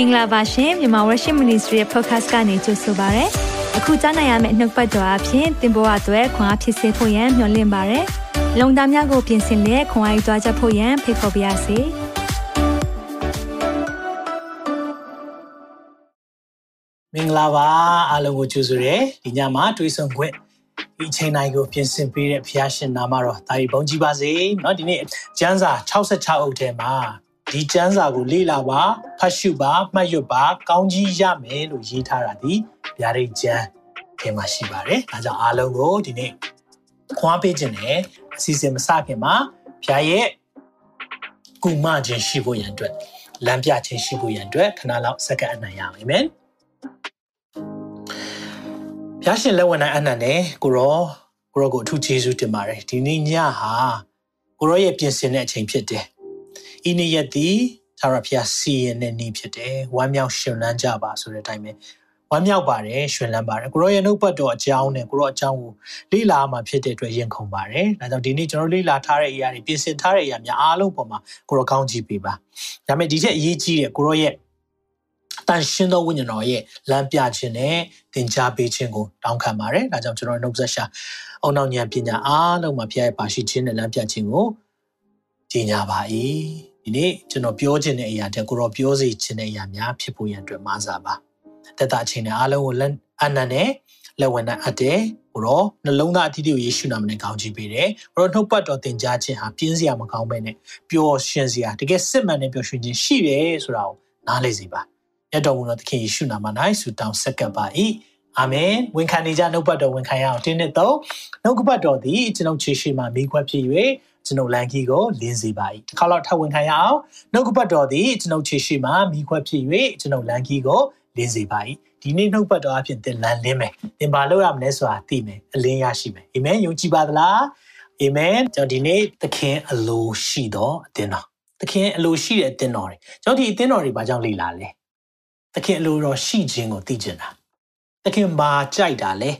င်္ဂလာပါရှင်မြန်မာ Worship Ministry ရဲ့ podcast ကနေကြိုဆိုပါရစေ။အခုကြားနိုင်ရမယ့်နှုတ်ပတ်တော်အဖြစ်သင်ပေါ်အပ်ွယ်ခွန်အားဖြစ်စေဖို့ယံမျှဝင့်ပါရစေ။လုံတာများကိုပြင်ဆင်လက်ခွန်အားယူကြားချက်ဖို့ယံဖိတ်ခေါ်ပါရစေ။မင်္ဂလာပါအားလုံးကိုကြိုဆိုရဲဒီညမှာတွေးဆုံခွင့်ဒီအချိန်တိုင်းကိုပြင်ဆင်ပေးတဲ့ဖခင်ရှင်နာမတော်တာရီဘုန်းကြီးပါစေเนาะဒီနေ့ကျမ်းစာ66အုပ်ထဲမှာ ဒီကျမ်းစာကိုလေ့လာပါဖတ်ရှုပါမှတ်ရွတ်ပါ ကောင်းကြီးရမယ်လို့ရေးထားတာဒီဗျာဒိတ်ကျမ်းထဲမှာရှိပါတယ်။ဒါကြောင့်အားလုံးကိုဒီနေ့ခွာပေးခြင်းနဲ့အစီအစဉ်မစခင်မှာဖခင်ရဲ့ကုမခြင်းရှိဖို့ရန်အတွက်လမ်းပြခြင်းရှိဖို့ရန်အတွက်ခဏလောက်စက္ကန့်အနံ့ရအောင်အာမင်။ဖျားရှင်လက်ဝင်နိုင်အနံ့နဲ့ကိုရောကိုရောကိုအထူးကျေးဇူးတင်ပါတယ်ဒီနေ့ညဟာကိုရောရဲ့ပြင်ဆင်တဲ့အချိန်ဖြစ်တယ် ဤနေ့ရက်သည်သာရဖျားစီရင်တဲ့နေ့ဖြစ်တယ်ဝမ်းမြောက်ရှင်လန်းကြပါဆိုတဲ့အတိုင်းပဲဝမ်းမြောက်ပါတယ်ရှင်လန်းပါတယ်ကိုရောရဲ့နှုတ်ပတ်တော်အကြောင်းနဲ့ကိုရောအကြောင်းကိုလေ့လာမှဖြစ်တဲ့အတွက်ရင်ခုန်ပါတယ်ဒါကြောင့်ဒီနေ့ကျွန်တော်လေ့လာထားတဲ့အရာတွေပြင်ဆင်ထားတဲ့အရာများအားလုံးပေါ်မှာကိုရောကောင်းကြည့်ပေးပါဒါပေမဲ့ဒီထက်အရေးကြီးတဲ့ကိုရောရဲ့တန်ရှင်းသောဝိညာဉ်တော်ရဲ့လမ်းပြခြင်းနဲ့သင်ကြားပေးခြင်းကိုတောင်းခံပါတယ်။ဒါကြောင့်ကျွန်တော်နှုတ်ဆက်ရှာအုံနောက်ဉာဏ်ပညာအားလုံးမှာဖျားရဲ့ပါရှိခြင်းနဲ့လမ်းပြခြင်းကိုကြီးညာပါ၏။ ဒီနေ့ကျွန်တော်ပြောခြင်းတဲ့အရာတက်ကိုတော့ပြောစေခြင်းတဲ့အရာများဖြစ်ဖို့ရန်အတွက်မစားပါ။တက်တာခြင်းနဲ့အားလုံးကိုလက်အနန္နဲ့လက်ဝင်နဲ့အပ်တယ်ကိုတော့နှလုံးသားအသီးတွေကိုယေရှုနာမနဲ့ကောင်းချီးပေးတယ်။ကိုတော့နှုတ်ပတ်တော်သင်ကြားခြင်းဟာပြင်းစရာမကောင်းပဲနဲ့ပျော်ရွှင်စရာတကယ်စစ်မှန်တဲ့ပျော်ရွှင်ခြင်းရှိတယ်ဆိုတာကိုနားလည်စေပါ။မြတ်တော်မူသောသခင်ယေရှုနာမ၌ဆုတောင်းဆက်ကပ်ပါ၏အာမင်ဝန်ခံနေကြနှုတ်ပတ်တော်ဝန်ခံရအောင်တင်းနဲ့တော့နှုတ်ကပတ်တော်သည်ကျွန်ုပ်ခြေရှိမှမိခွက်ဖြစ်၍ ကျွန်ုပ်လမ်းကြီးကိုလင်းစေပါ၏တစ်ခါတော့ထပ်ဝန်ခံရအောင်နှုတ်ကပတ်တော်သည်ကျွန်ုပ်ခြေရှိမှမိခွက်ဖြစ်၍ကျွန်ုပ်လမ်းကြီးကိုလင်းစေပါ၏ဒီနေ့နှုတ်ပတ်တော်အဖြစ်သင်လမ်းလင်းမယ်သင်ဘာလုပ်ရမလဲဆိုတာသိမယ်အလင်းရရှိမယ်အာမင်ယုံကြည်ပါသလားအာမင်ကျွန်တော်ဒီနေ့သခင်အလိုရှိတော်အသင်းတော်သခင်အလိုရှိတဲ့အသင်းတော်တွေကျွန်တော်ဒီအသင်းတော်တွေဘာကြောင့်လေ့လာလဲသခင်အလိုတော်ရှိခြင်းကိုသိကျင်တာသခင်ဘာကြိုက်တာလဲ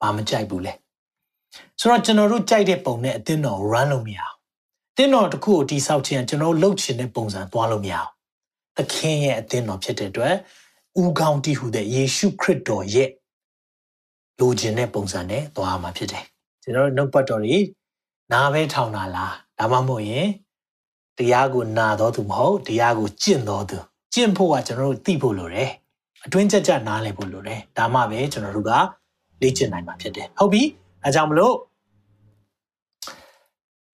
ဘာမကြိုက်ဘူးလဲ ဆိုတော့ကျွန်တော်တို့ကြိုက်တဲ့ပုံနဲ့အသင်းတော် run လို့မရအောင်အသင်းတော်တစ်ခုကိုတိဆောက်ခြင်းကျွန်တော်လှုပ်ချင်တဲ့ပုံစံသွားလို့မရအောင်သခင်ရဲ့အသင်းတော်ဖြစ်တဲ့အတွက်ဥကောင်းတည်ဟူတဲ့ယေရှုခရစ်တော်ရဲ့လိုချင်တဲ့ပုံစံနဲ့သွားမှာဖြစ်တယ်ကျွန်တော်တို့နှုတ်ပတ်တော်ကြီးနားပဲထောင်တာလားဒါမှမဟုတ်ရင်တရားကိုနာတော်သူမဟုတ်တရားကိုကျင့်တော်သူကျင့်ဖို့ကကျွန်တော်တို့သိဖို့လိုတယ်အတွင်းကြကြနားလည်ဖို့လိုတယ်ဒါမှပဲကျွန်တော်တို့ကလေ့ကျင့်နိုင်မှာဖြစ်တယ်ဟုတ်ပြီ အဲကြောင့်မလို့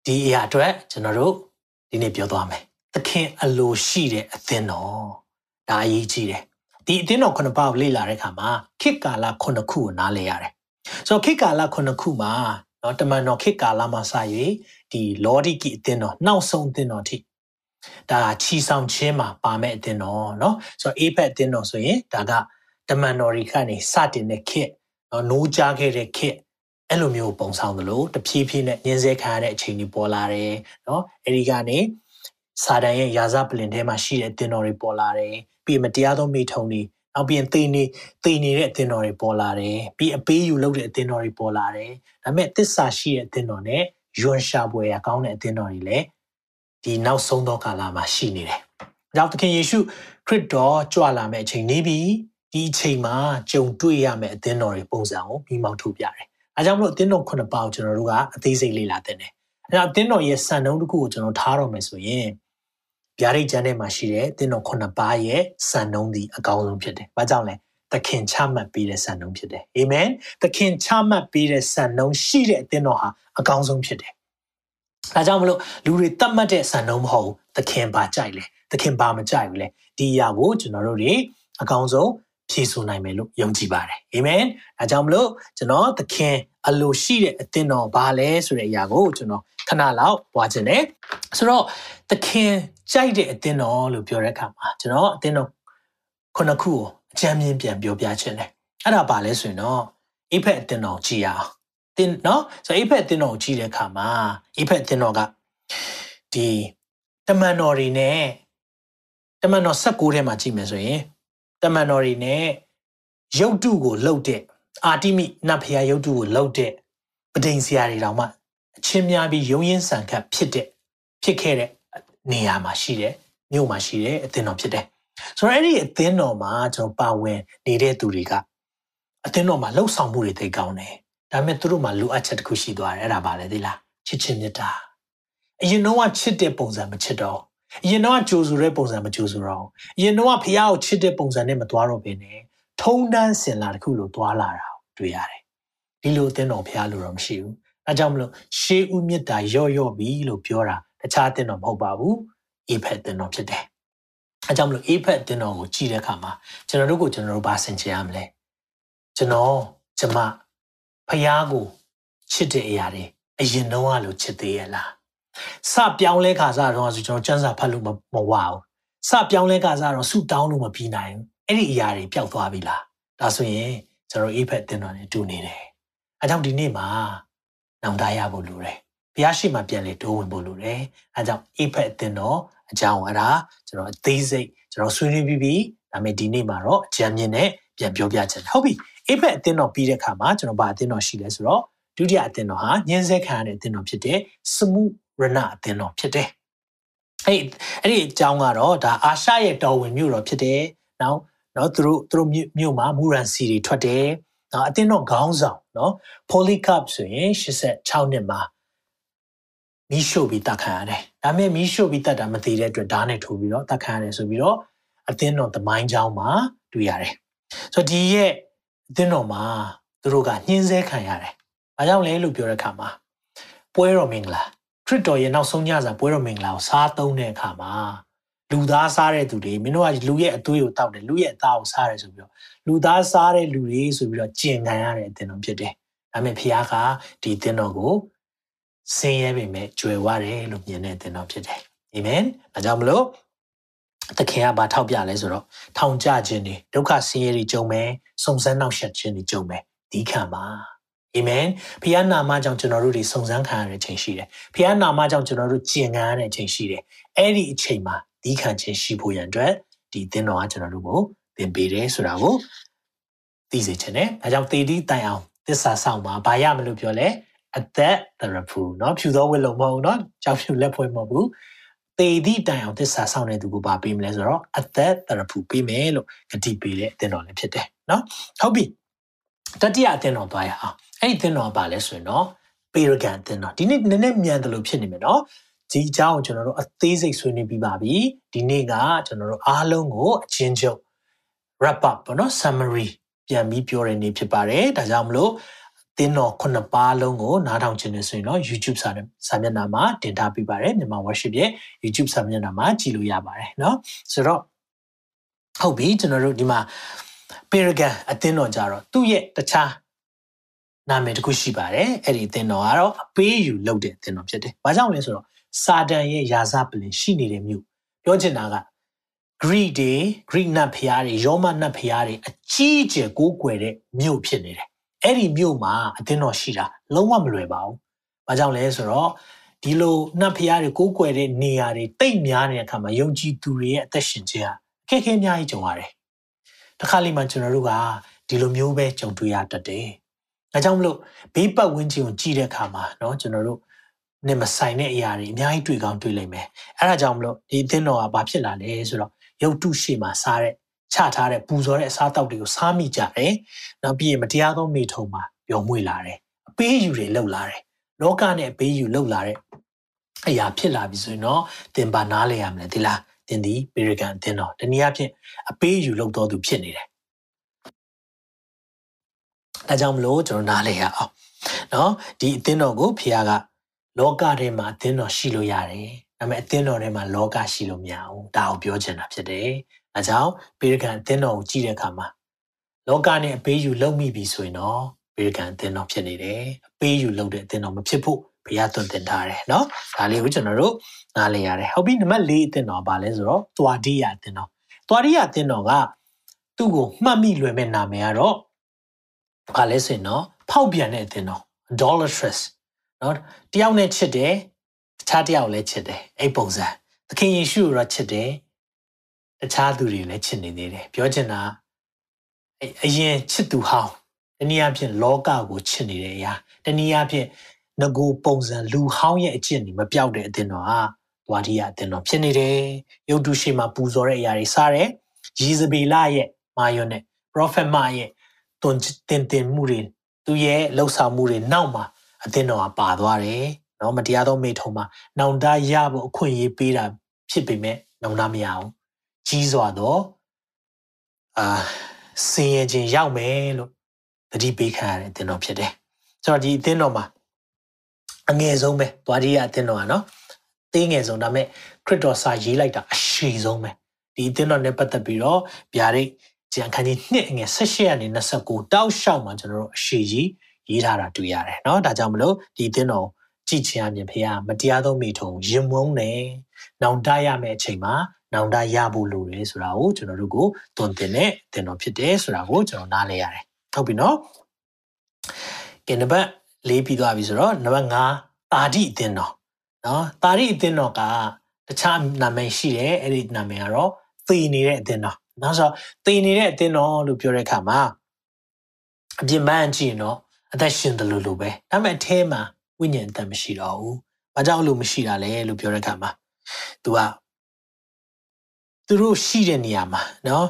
ဒီအရာအတွက်ကျွန်တော်တို့ဒီနေ့ပြောသွားမယ်သခင်အလိုရှိတဲ့အသင်းတော်ဒါအရေးကြီးတယ်ဒီအသင်းတော်ခုနှစ်ပါးကိုလေ့လာတဲ့အခါမှာခေတ်ကာလခုနှစ်ခုကိုနားလည်ရတယ်ဆိုတော့ခေတ်ကာလခုနှစ်ခုမှာနော်တမန်တော်ခေတ်ကာလမှာစ၍ဒီလောဒီကီအသင်းတော်နောက်ဆုံးအသင်းတော်ထိဒါချီဆောင်ခြင်းမှာပါမဲ့အသင်းတော်နော်ဆိုတော့အေဖက်အသင်းတော်ဆိုရင်ဒါကတမန်တော်တွေကနေစတင်တဲ့ခေတ်နော်နိုးကြားခဲ့တဲ့ခေတ် အဲ့လိုမျိုးပုံဆောင်သလိုတဖြည်းဖြည်းနဲ့ညှင်းဆဲခံရတဲ့အချိန်တွေပေါ်လာတယ်နော်အဲဒီကနေစာတန်ရဲ့ယာဇပလင်ထဲမှာရှိတဲ့တင်တော်တွေပေါ်လာတယ်ပြီးမတရားသောမိထုံတွေနောက်ပြီးတိနေတိနေတဲ့အတင်တော်တွေပေါ်လာတယ်ပြီးအပေးယူလုပ်တဲ့အတင်တော်တွေပေါ်လာတယ်ဒါပေမဲ့တစ္ဆာရှိတဲ့အတင်တော်နဲ့ယွန်ရှာပွဲရကောင်းတဲ့အတင်တော်တွေလည်းဒီနောက်ဆုံးသောကာလမှာရှိနေတယ်။ကြောင့်သခင်ယေရှုခရစ်တော်ကြွလာမယ့်အချိန်နေပြီဒီအချိန်မှာကြုံတွေ့ရမယ့်အသင်းတော်ရဲ့ပုံစံကိုမိမောက်ထုတ်ပြတယ် အဲကြောင့်မလို့အသင်းတော်ခုနှစ်ပါးကိုကျွန်တော်တို့ကအသေးစိတ်လေ့လာသင့်တယ်။အဲဒါအသင်းတော်ရဲ့စံနှုန်းတစ်ခုကိုကျွန်တော်ထားတော့မယ်ဆိုရင်ဗျာဒိတ်ကျမ်းထဲမှာရှိတဲ့အသင်းတော်ခုနှစ်ပါးရဲ့စံနှုန်းဒီအကောင်းဆုံးဖြစ်တယ်။ဘာကြောင့်လဲ။သခင်ချမှတ်ပေးတဲ့စံနှုန်းဖြစ်တယ်။အာမင်။သခင်ချမှတ်ပေးတဲ့စံနှုန်းရှိတဲ့အသင်းတော်ဟာအကောင်းဆုံးဖြစ်တယ်ဒါကြောင့်မလို့လူတွေတတ်မှတ်တဲ့စံနှုန်းမဟုတ်ဘူးသခင်ပါကြိုက်လဲသခင်ပါမကြိုက်ဘူးလေဒီအရာကိုကျွန်တော်တို့တွေအကောင်းဆုံး ဖြည့်ဆို့နိုင်မယ်လို့ယုံကြည်ပါတယ်အာမင်ဒါကြောင့်မလို့ကျွန်တော်သခင်အလိုရှိတဲ့အသင်းတော်ဘာလဲဆိုတဲ့အရာကိုကျွန်တော်ခဏလောက်ပွားခြင်းတယ်ဆိုတော့သခင်ကြိုက်တဲ့အသင်းတော်လို့ပြောတဲ့အခါမှာကျွန်တော်အသင်းတော်ခုနှစ်ခုကိုအကြမ်းမြင်ပြန်ပြောပြခြင်းတယ်အဲ့ဒါဘာလဲဆိုရင်တော့အိဖက်အသင်းတော်ကြည်ရအောင်တင်နော်ဆိုတော့အိဖက်တင်တော်ကိုကြည့်တဲ့အခါမှာအိဖက်တင်တော်ကဒီတမန်တော်တွေနဲ့တမန်တော်16ထဲမှာကြည့်မယ်ဆိုရင် တမန်တော်တွေနဲ့ရုပ်တုကိုလှုပ်တဲ့အာတိမိနတ်ဖျားရုပ်တုကိုလှုပ်တဲ့ပဒိန်ဆရာတွေတောင်မှအချင်းများပြီးရုံရင်ဆန်ခတ်ဖြစ်တဲ့ဖြစ်ခဲ့တဲ့နေရာမှာရှိတဲ့မြို့မှာရှိတဲ့အသင်းတော်ဖြစ်တယ်ဆိုတော့အဲ့ဒီအသင်းတော်မှာကျွန်တော်ပါဝင်နေတဲ့သူတွေကအသင်းတော်မှာလှုပ်ဆောင်မှုတွေသိကောင်းတယ်ဒါပေမဲ့သူတို့မှာလိုအပ်ချက်တစ်ခုရှိသွားတယ်အဲ့ဒါပါလေသိလားချစ်ချင်းမြတ်တာအရင်တော့ချစ်တဲ့ပုံစံမချစ်တော့ အရင်တော့ကြိုးဆိုတဲ့ပုံစံမကြိုးဆိုတော့အရင်တော့ဖះကိုချစ်တဲ့ပုံစံနဲ့မသွားတော့ဘဲနဲ့ထုံတန်းစင်လာတစ်ခုလိုသွားလာတာတွေ့ရတယ်ဒီလိုအသင်းတော်ဖះလို့တော့မရှိဘူးအဲကြောင့်မလို့ရှေးဦးမြတ်တာရော့ရော့ပြီလို့ပြောတာတခြားအသင်းတော်မဟုတ်ပါဘူးအေဖက်အသင်းတော်ဖြစ်တယ်အဲကြောင့်မလို့အေဖက်အသင်းတော်ကိုကြည့်တဲ့အခါမှာကျွန်တော်တို့ကိုကျွန်တော်တို့ဘာဆင်ခြင်ရမလဲကျွန်တော်ကျမဖះကိုချစ်တဲ့အရာတွေအရင်တော့လို့ချစ်သေးရဲ့လား စပြောင်းလဲခါစားတော့ဆိုကျွန်တော်စံစာဖတ်လို့မမဝဘူးစပြောင်းလဲခါစားတော့ဆူတောင်းလို့မပြီးနိုင်ဘူးအဲ့ဒီအရာတွေပျောက်သွားပြီလားဒါဆိုရင်ကျွန်တော်အေးဖက်တင်တော်နဲ့တူနေတယ်အဲကြောင့်ဒီနေ့မှာနောင်တရဖို့လိုတယ်ဘုရားရှိမှပြန်လေတိုးဝင်ဖို့လိုတယ်အဲကြောင့်အေးဖက်တင်တော်အကြောင်းအဲ့ဒါကျွန်တော်အသေးစိတ်ကျွန်တော်ဆွေးနွေးပြီးပြီဒါပေမဲ့ဒီနေ့မှာတော့အကြံမြင့်နဲ့ပြန်ပြောပြချင်တယ်ဟုတ်ပြီအေးဖက်အသင်းတော်ပြီးတဲ့အခါမှာကျွန်တော်ဗာအသင်းတော်ရှိလဲဆိုတော့ဒုတိယအသင်းတော်ဟာညှင်းဆဲခံရတဲ့အသင်းတော်ဖြစ်တဲ့စမှု ရဏအသင်းတော်ဖြစ်တယ်။အဲ့အဲ့ဒီအကြောင်းကတော့ဒါအာရှရဲ့တော်ဝင်မြို့တော်ဖြစ်တယ်။နောက်နော်သူတို့သူတို့မြို့မှာမူရန်စီတွေထွက်တယ်။နော်အသင်းတော်ခေါင်းဆောင်နော် Polycarp ဆိုရင်86နှစ်မှာမီးရှို့ပြီးတတ်ခံရတယ်။ဒါပေမဲ့မီးရှို့ပြီးတတ်တာမသိတဲ့အတွက်ဓာတ်နဲ့ထိုးပြီးတော့တတ်ခံရတယ်ဆိုပြီးတော့အသင်းတော်သမိုင်းကြောင်းမှာတွေ့ရတယ်။ဆိုတော့ဒီရဲ့အသင်းတော်မှာသူတို့ကညှင်းဆဲခံရတယ်။ဘာကြောင့်လဲလို့ပြောတဲ့အခါမှာပွဲတော်မင်္ဂလာ ခရစ်တော်ရဲ့နောက်ဆုံးညစာပွဲတော်မင်္ဂလာကိုစားသုံးတဲ့အခါမှာလူသားစားတဲ့သူတွေမင်းတို့ကလူရဲ့အသွေးကိုတောက်တယ်လူရဲ့အသားကိုစားတယ်ဆိုပြီးတော့လူသားစားတဲ့လူတွေဆိုပြီးတော့ကျင်ခံရတဲ့အသင်းတော်ဖြစ်တယ်။ဒါပေမဲ့ဖခင်ကဒီအသင်းတော်ကိုဆင်းရဲပေမဲ့ကြွယ်ဝတယ်လို့မြင်တဲ့အသင်းတော်ဖြစ်တယ်။အာမင်။ဒါကြောင့်မလို့သခင်ကဘာထောက်ပြလဲဆိုတော့ထောင်ကြခြင်းတွေဒုက္ခဆင်းရဲတွေကြုံမယ်စုံစမ်းနှောက်ယှက်ခြင်းတွေကြုံမယ်ဒီခံပါ အာမင်ဖခင်နာမကြောင့်ကျွန်တော်တို့တွေစုံစမ်းခံရတဲ့ချိန်ရှိတယ်ဖခင်နာမကြောင့်ကျွန်တော်တို့ကျင်ခံရတဲ့ချိန်ရှိတယ်အဲ့ဒီအချိန်မှာဒီခံခြင်းရှိဖို့ရန်အတွက်ဒီသင်တော်ကကျွန်တော်တို့ကိုသင်ပေးတယ်ဆိုတာကိုသိစေချင်တယ်ဒါကြောင့်သေဒီတိုင်အောင်သစ္စာဆောင်မှာဘာရမလို့ပြောလဲအသက်တရဖူเนาะဖြူသောဝတ်လုံးမဟုတ်เนาะကြောက်ဖြူလက်ဖွဲ့မဟုတ်ဘူးသေသည့်တိုင်အောင်သစ္စာဆောင်တဲ့သူကိုပါပေးမလဲဆိုတော့အသက်တရဖူပေးမယ်လို့ဂတိပေးတဲ့အသင်တော်လည်းဖြစ်တယ်เนาะဟုတ်ပြီ တတိယအသင်တော်သွားရအောင်အဲ့ဒီအသင်တော်ပါလဲဆိုရင်တော့ပေရဂန်အသင်တော်ဒီနေ့နည်းနည်းမြန်တယ်လို့ဖြစ်နေမယ်เนาะဒီအကြောင်းကိုကျွန်တော်တို့အသေးစိတ်ဆွေးနွေးပြီးပါပြီဒီနေ့ကကျွန်တော်တို့အားလုံးကိုအချင်းချုပ် wrap up ပေါ့နော် summary ပြန်ပြီးပြောတဲ့နေ့ဖြစ်ပါတယ်ဒါကြောင့်မလို့တင်းတော်ခုနှစ်ပါးလုံးကိုနားထောင်ခြင်းနဲ့ဆိုရင်တော့ YouTube စာစာမျက်နှာမှာတင်ထားပေးပါတယ်မြန်မာ worship ရဲ့ YouTube စာမျက်နှာမှာကြည့်လို့ရပါတယ်เนาะဆိုတော့ဟုတ်ပြီကျွန်တော်တို့ဒီမှာ Paragon အတင်းတော်ကြတော့သူ့ရဲ့တခြားနာမည်တစ်ခုရှိပါတယ်အဲ့ဒီအတင်းတော်ကတော့အပေးယူလုပ်တဲ့အတင်းတော်ဖြစ်တယ်။ဘာကြောင့်လဲဆိုတော့စာတန်ရဲ့ယာစပလင်ရှိနေတဲ့မြို့ပြောချင်တာက Greek တွေ Greek နတ်ဖျားတွေရောမနတ်ဖျားတွေအကြီးအကျယ်ကိုးကွယ်တဲ့မြို့ဖြစ်နေတယ်အဲ့ဒီမြို့မှာအသင်းတော်ရှိတာလုံးဝမလွယ်ပါဘူး။ဘာကြောင့်လဲဆိုတော့ဒီလိုနှက်ဖျားတွေကိုးကွယ်တဲ့နေရာတွေတိတ်များနေတဲ့အခါမှာယုံကြည်သူတွေရဲ့အသက်ရှင်ခြင်းဟာအခက်အခဲအများကြီးကြုံရတယ်။ တစ်ခါလေမှကျွန်တော်တို့ကဒီလိုမျိုးပဲကြုံတွေ့ရတတ်တယ်။ဒါကြောင့်မလို့ဘေးပတ်ဝန်းကျင်ကိုကြည့်တဲ့အခါမှာเนาะကျွန်တော်တို့နဲ့မဆိုင်တဲ့အရာတွေအများကြီးတွေ့ကောင်းတွေ့လိမ့်မယ်။အဲဒါကြောင့်မလို့ဒီအသင်းတော်ကဘာဖြစ်လာလဲဆိုတော့ရုပ်တုရှိမှစားတဲ့ချထားတဲ့ပူဇော်တဲ့အစားအသောက်တွေကိုစားမိကြတယ်။နောက်ပြီးရင်မတရားသောမိထုံမှာပျော်မွေ့လာတယ်။အပေးယူတွေလှုပ်လာတယ်။လောကနဲ့အပေးယူလှုပ်လာတဲ့အရာဖြစ်လာပြီဆိုရင်တော့သင်ပါနားလဲရမလဲဒီလား သင်ဒီပေရကန်သင်တော့တနည်းအားဖြင့်အပေးယူလှုပ်တော်သူဖြစ်နေတယ်။ဒါကြောင့်မလို့ကျွန်တော်နားလဲရအောင်။နော်ဒီအသင်းတော်ကိုဖခင်ကလောကထဲမှာအသင်းတော်ရှိလို့ရတယ်။ဒါပေမဲ့အသင်းတော်ထဲမှာလောကရှိလို့မရဘူး။ဒါကိုပြောချင်တာဖြစ်တယ်။။အဲကြောင့်ပေရကန်အသင်းတော်ကိုကြည့်တဲ့အခါမှာလောကနဲ့အပေးယူလုံမိပြီဆိုရင်တော့ပေရကန်အသင်းတော်ဖြစ်နေတယ်။အပေးယူလုံတဲ့အသင်းတော်မဖြစ်ဖို့ ဘုရားသွန်သင်ထားတယ်နော်။ဒါလေးကိုကျွန်တော်တို့နားလည်ရတယ်။ဟုတ်ပြီနံပါတ်၄အသင်းတော်ပါလဲဆိုတော့သွားဒီယာအသင်းတော်။သွားဒီယာအသင်းတော်ကသူ့ကိုမှတ်မိလွယ်မဲ့နာမည်ကတော့ဘာလဲဆိုရင်တော့ဖောက်ပြန်တဲ့အသင်းတော် idolatrous နော်တယောက်နဲ့ချစ်တယ်တခြားတယောက်လည်းချစ်တယ်အဲ့ပုံစံသခင်ယေရှုကိုတော့ချစ်တယ်တခြားသူတွေလည်းချစ်နေသေးတယ်ပြောချင်တာအရင်ချစ်သူဟောင်းတနည်းအားဖြင့်လောကကိုချစ်နေတဲ့အရာတနည်းအားဖြင့် ငကိုပုံစံလူဟောင်းရဲ့အကျင့်တွေမပြောက်တဲ့အသင်းတော်ဟာဝါဒီယအသင်းတော်ဖြစ်နေတယ်ရုပ်တုရှိမှပူဇော်တဲ့အရာတွေစားတယ်ယေဇဗေလရဲ့မာယွန်းနဲ့ prophet မရဲ့တွင်တင်တင်မှုတွေသူရဲ့လှုပ်ဆောင်မှုတွေနောက်မှာအသင်းတော်ကပါသွားတယ်နော်မတရားသောမိထုံမှာနောင်တရဖို့အခွင့်အရေးပေးတာဖြစ်ပေမဲ့နောင်တမရဘူးကြီးစွာသောအာစင်ရခြင်းရောက်မယ်လို့တတိပေးခံရတဲ့အသင်းတော်ဖြစ်တယ်ဆိုတော့ဒီအသင်းတော်မှာ အငယ်ဆုံးပဲ။သွားဒီရအသင်းတော်ကနော်။သေးငယ်ဆုံးဒါပေမဲ့ခရစ်တော်စာရေးလိုက်တာအရှိဆုံးပဲ။ဒီအသင်းတော်နဲ့ပတ်သက်ပြီးတော့ဗျာဒိတ်ကျန်ခန်းကြီးနှစ်အငယ်16ရက်နေ29တောက်လျှောက်မှာကျွန်တော်တို့အရှိကြီးရေးထားတာတွေ့ရတယ်နော်။ဒါကြောင့်မလို့ဒီအသင်းတော်ကြည်ချင်အမြင်ဖေရမတရားသောမိထုံရင်မုန်းတယ်။နောင်တရမယ့်အချိန်မှာနောင်တရဖို့လိုတယ်ဆိုတာကိုကျွန်တော်တို့ကိုသွန်သင်တဲ့အသင်တော်ဖြစ်တယ်ဆိုတာကိုကျွန်တော်နားလည်ရတယ်။ဟုတ်ပြီနော်။ကဲနံပါတ် လေးပြီးသွားပြီဆိုတော့နံပါတ်5တာတိအသင်းတော်နော်တာတိအသင်းတော်ကတခြားနာမည်ရှိတယ်အဲ့ဒီနာမည်ကတော့သေနေတဲ့အသင်းတော်နောက်ဆိုသေနေတဲ့အသင်းတော်လို့ပြောတဲ့အခါမှာအပြင်ပန်းကြည့်ရင်တော့အသက်ရှင်တယ်လို့လို့ပဲဒါပေမဲ့အထဲမှာဝိညာဉ်အသက်မရှိတော့ဘူးဘာကြောင့်လို့မရှိတာလဲလို့ပြောတဲ့အခါမှာ तू ကသူတို့ရှိတဲ့နေရာမှာနော်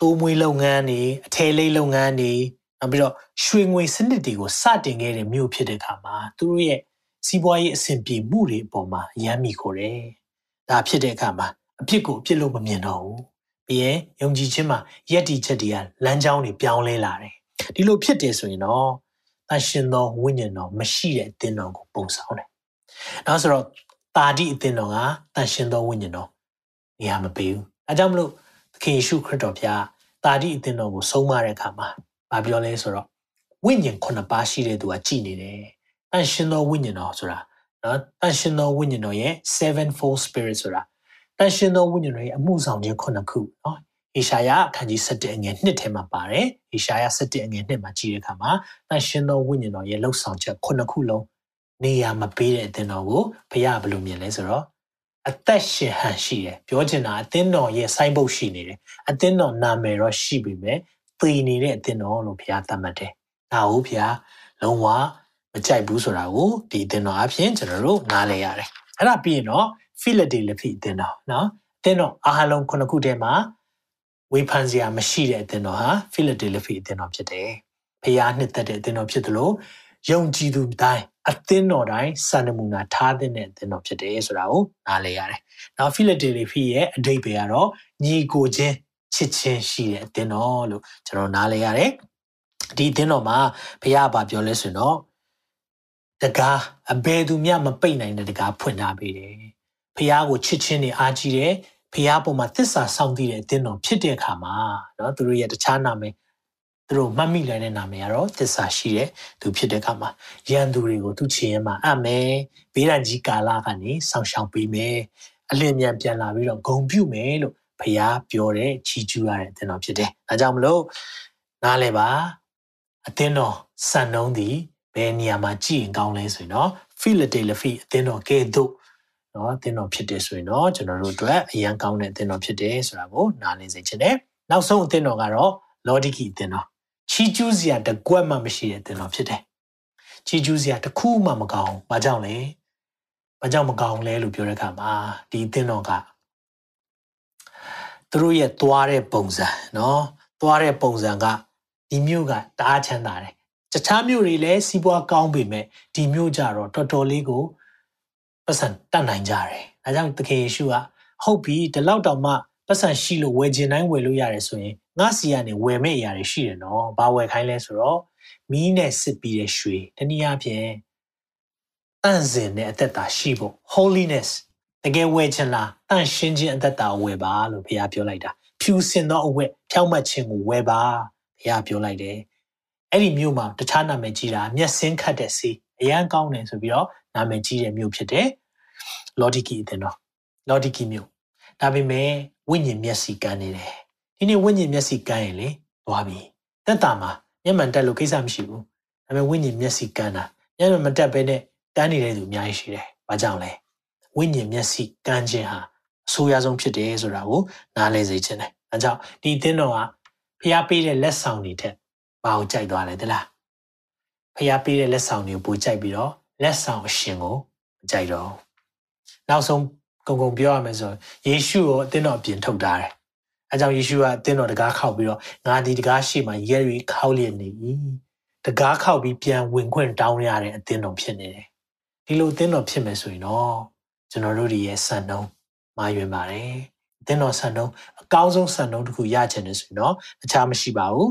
တိုးမွေးလုပ်ငန်းတွေအထည်လိပ်လုပ်ငန်းတွေ နောက်ပြီးတော့ရွှေငွေစနစ်တွေကိုစတင်ခဲ့တဲ့မြို့ဖြစ်တဲ့အခါမှာသူတို့ရဲ့စီးပွားရေးအဆင်ပြေမှုတွေအပေါ်မှာရမ်းမိခိုတယ်။ဒါဖြစ်တဲ့အခါမှာအဖြစ်ကိုအဖြစ်လို့မမြင်တော့ဘူး။ပြီးရင်ယုံကြည်ခြင်းမှာယက်တီချက်တွေကလမ်းကြောင်းတွေပြောင်းလဲလာတယ်။ဒီလိုဖြစ်တယ်ဆိုရင်တော့တန်ရှင်သောဝိညာဉ်တော်မရှိတဲ့အသင်းတော်ကိုပုံဆောင်တယ်။နောက်ဆိုတော့တာတိအသင်းတော်ကတန်ရှင်သောဝိညာဉ်တော်နေရာမပေးဘူး။အဲကြောင့်မလို့သခင်ယေရှုခရစ်တော်ဖျားတာတိအသင်းတော်ကိုဆုံးမတဲ့အခါမှာ ဗာပြောလဲဆိုတော့ဝိညာဉ်ခုနှစ်ပါးရှိတဲ့သူကကြည်နေတယ်။တန်ရှင်သောဝိညာဉ်တော်ဆိုတာနော်တန်ရှင်သောဝိညာဉ်တော်ရဲ့ sevenfold spirit ဆိုတာတန်ရှင်သောဝိညာဉ်တော်ရဲ့အမှုဆောင်ခြင်းခုနှစ်ခုနော်ဟေရှာယအခန်းကြီး7အငယ်1ထဲမှာပါတယ်ဟေရှာယ7အငယ်1မှာကြည့်တဲ့အခါမှာတန်ရှင်သောဝိညာဉ်တော်ရဲ့လှုပ်ဆောင်ချက်ခုနှစ်ခုလုံးနေရာမပေးတဲ့အသင်းတော်ကိုဘုရားဘယ်လိုမြင်လဲဆိုတော့အသက်ရှင်ဟန်ရှိတယ်ပြောချင်တာအသင်းတော်ရဲ့စိုင်းပုတ်ရှိနေတယ်အသင်းတော်နာမည်တော့ရှိပြီမဲ့ သေနေတဲ့အသင်းတော်လို့ဘုရားသတ်မှတ်တယ်ဒါဟုတ်ဘုရားလုံးဝမကြိုက်ဘူးဆိုတာကိုဒီအသင်းတော်အဖြစ်ကျွန်တော်တို့နားလည်ရတယ်အဲ့ဒါပြီးရင်တော့ဖိလဒေလဖိအသင်းတော်နော်အသင်းတော်အားလုံးခုနှစ်ခုထဲမှာဝေဖန်စရာမရှိတဲ့အသင်းတော်ဟာဖိလဒေလဖိအသင်းတော်ဖြစ်တယ်။ဖျားနှစ်သက်တဲ့အသင်းတော်ဖြစ်တယ်လို့ယုံကြည်သူတိုင်းအသင်းတော်တိုင်းစံနမူနာထားတဲ့အသင်းတော်ဖြစ်တယ်ဆိုတာကိုနားလည်ရတယ်။နောက်ဖိလဒေလဖိရဲ့အဓိပ္ပာယ်ကတော့ညီကိုချင်း ချစ်ချင်းရှိတဲ့အသင်းတော်လို့ကျွန်တော်နားလည်ရတယ်။ဒီအသင်းတော်မှာဘုရားဘာပြောလဲဆိုတော့တကားအဘယ်သူမျှမပိတ်နိုင်တဲ့တကားဖွင့်ထားပေးတယ်။ဖះကိုချစ်ချင်းနေအားကြီးတယ်ဖះပေါ်မှာသစ္စာဆောင်တည်တဲ့အသင်းတော်ဖြစ်တဲ့အခါမှာเนาะသူတို့ရဲ့တခြားနာမည်သူတို့မှတ်မိလိုက်တဲ့နာမည်ကတော့သစ္စာရှိတဲ့သူဖြစ်တဲ့အခါမှာရန်သူတွေကိုသူချင်ရမှာအမယ်ဘေးရန်ကြီးကာလကနေဆောင်းရှောင်ပေးမယ်အလင်းမြန်ပြန်လာပြီးတော့ဂုံပြုမယ်လို့ ဖះပြောတဲ့ချီးကျူးရတဲ့အသင်းတော်ဖြစ်တယ်။ဒါကြောင့်မလို့နားလဲပါအသင်းတော်စံနှုံးသည်ဘယ်နေရာမှာကြည်ရင်ကောင်းလဲဆိုရင်တော့ Philadelphia အသင်းတော်ကဲ့သို့နော်အသင်းတော်ဖြစ်တယ်ဆိုရင်တော့ကျွန်တော်တို့အတွက်အရန်ကောင်းတဲ့အသင်းတော်ဖြစ်တယ်ဆိုတာကိုနားလည်စေချင်တယ်။နောက်ဆုံးအသင်းတော်ကတော့ Lodiki အသင်းတော်ချီကျူးစရာတကွက်မှမရှိတဲ့အသင်းတော်ဖြစ်တယ်။ချီကျူးစရာတစ်ခုမှမကောင်း။ဘာကြောင့်လဲ။ဘာကြောင့်မကောင်းလဲလို့ပြောတဲ့အခါမှာဒီအသင်းတော်က သူတို့ရဲ့သွားတဲ့ပုံစံနော်သွားတဲ့ပုံစံကဒီမြို့ကတအားချမ်းသာတယ်။တခြားမြို့တွေလည်းစီးပွားကောင်းပေမဲ့ဒီမြို့ကြတော့တော်တော်လေးကိုပတ်စံတတ်နိုင်ကြတယ်။ဒါကြောင့်သခင်ယေရှုကဟုတ်ပြီဒီလောက်တောင်မှပတ်စံရှိလို့ဝယ်ခြင်းတိုင်းဝယ်လို့ရတယ်ဆိုရင်ငါစီကနေဝယ်မဲ့အရာတွေရှိတယ်နော်။ဘာဝယ်ခိုင်းလဲဆိုတော့မီးနဲ့စစ်ပြီးတဲ့ရွှေတနည်းအားဖြင့်တန့်စင်တဲ့အသက်တာရှိဖို့ holiness တကယ်ဝယ်ခြင်းလားတန့်ရှင်းခြင်းအသက်တာဝယ်ပါလို့ဘုရားပြောလိုက်တာဖြူစင်သောအဝတ်ဖြောင့်မတ်ခြင်းကိုဝယ်ပါဘုရားပြောလိုက်တယ်အဲ့ဒီမြို့မှာတခြားနာမည်ကြီးတာမျက်စင်းခတ်တဲ့စီအရန်ကောင်းတယ်ဆိုပြီးတော့နာမည်ကြီးတဲ့မြို့ဖြစ်တယ်လော်ဒီကီအသင်းတော်လော်ဒီကီမြို့ဒါပေမဲ့ဝိညာဉ်မျက်စိကန်းနေတယ်ဒီနေ့ဝိညာဉ်မျက်စိကန်းရင်လေသွားပြီတက်တာမှာမျက်မှန်တက်လို့ကိစ္စမရှိဘူးဒါပေမဲ့ဝိညာဉ်မျက်စိကန်းတာမျက်မှန်မတက်ဘဲနဲ့ကန်းနေတဲ့သူအများကြီးရှိတယ်ဘာကြောင့်လဲ ဝိညာဉ်မျက်စိကန်းခြင်းဟာအဆိုးရဆုံးဖြစ်တယ်ဆိုတာကိုနားလည်စေချင်တယ်အဲကြောင့်ဒီအသင်းတော်ကဖျားပေးတဲ့လက်ဆောင်တွေထက်ဘာကိုကြိုက်သွားလဲတလားဖျားပေးတဲ့လက်ဆောင်တွေကိုပိုကြိုက်ပြီးတော့လက်ဆောင်အရှင်ကိုမကြိုက်တော့နောက်ဆုံးကုံကုံပြောရမယ်ဆိုယေရှုကိုအသင်းတော်ပြင်ထုတ်ထားတယ်အဲကြောင့်ယေရှုကအသင်းတော်တကားခောက်ပြီးတော့ငါဒီတကားရှိမှရဲရီခောက်လျက်နေ၏တကားခောက်ပြီးပြန်ဝင်ခွင့်တောင်းရတဲ့အသင်းတော်ဖြစ်နေတယ်ဒီလိုအသင်းတော်ဖြစ်မယ်ဆိုရင်တော့ ကျွန်တော်တို့ရဲ့စံနှုန်းမာရွင်ပါတယ်အသင်းတော်စံနှုန်းအကောင်းဆုံးစံနှုန်းတစ်ခုရချင်တယ်ဆိုရင်တော့အခြားမရှိပါဘူး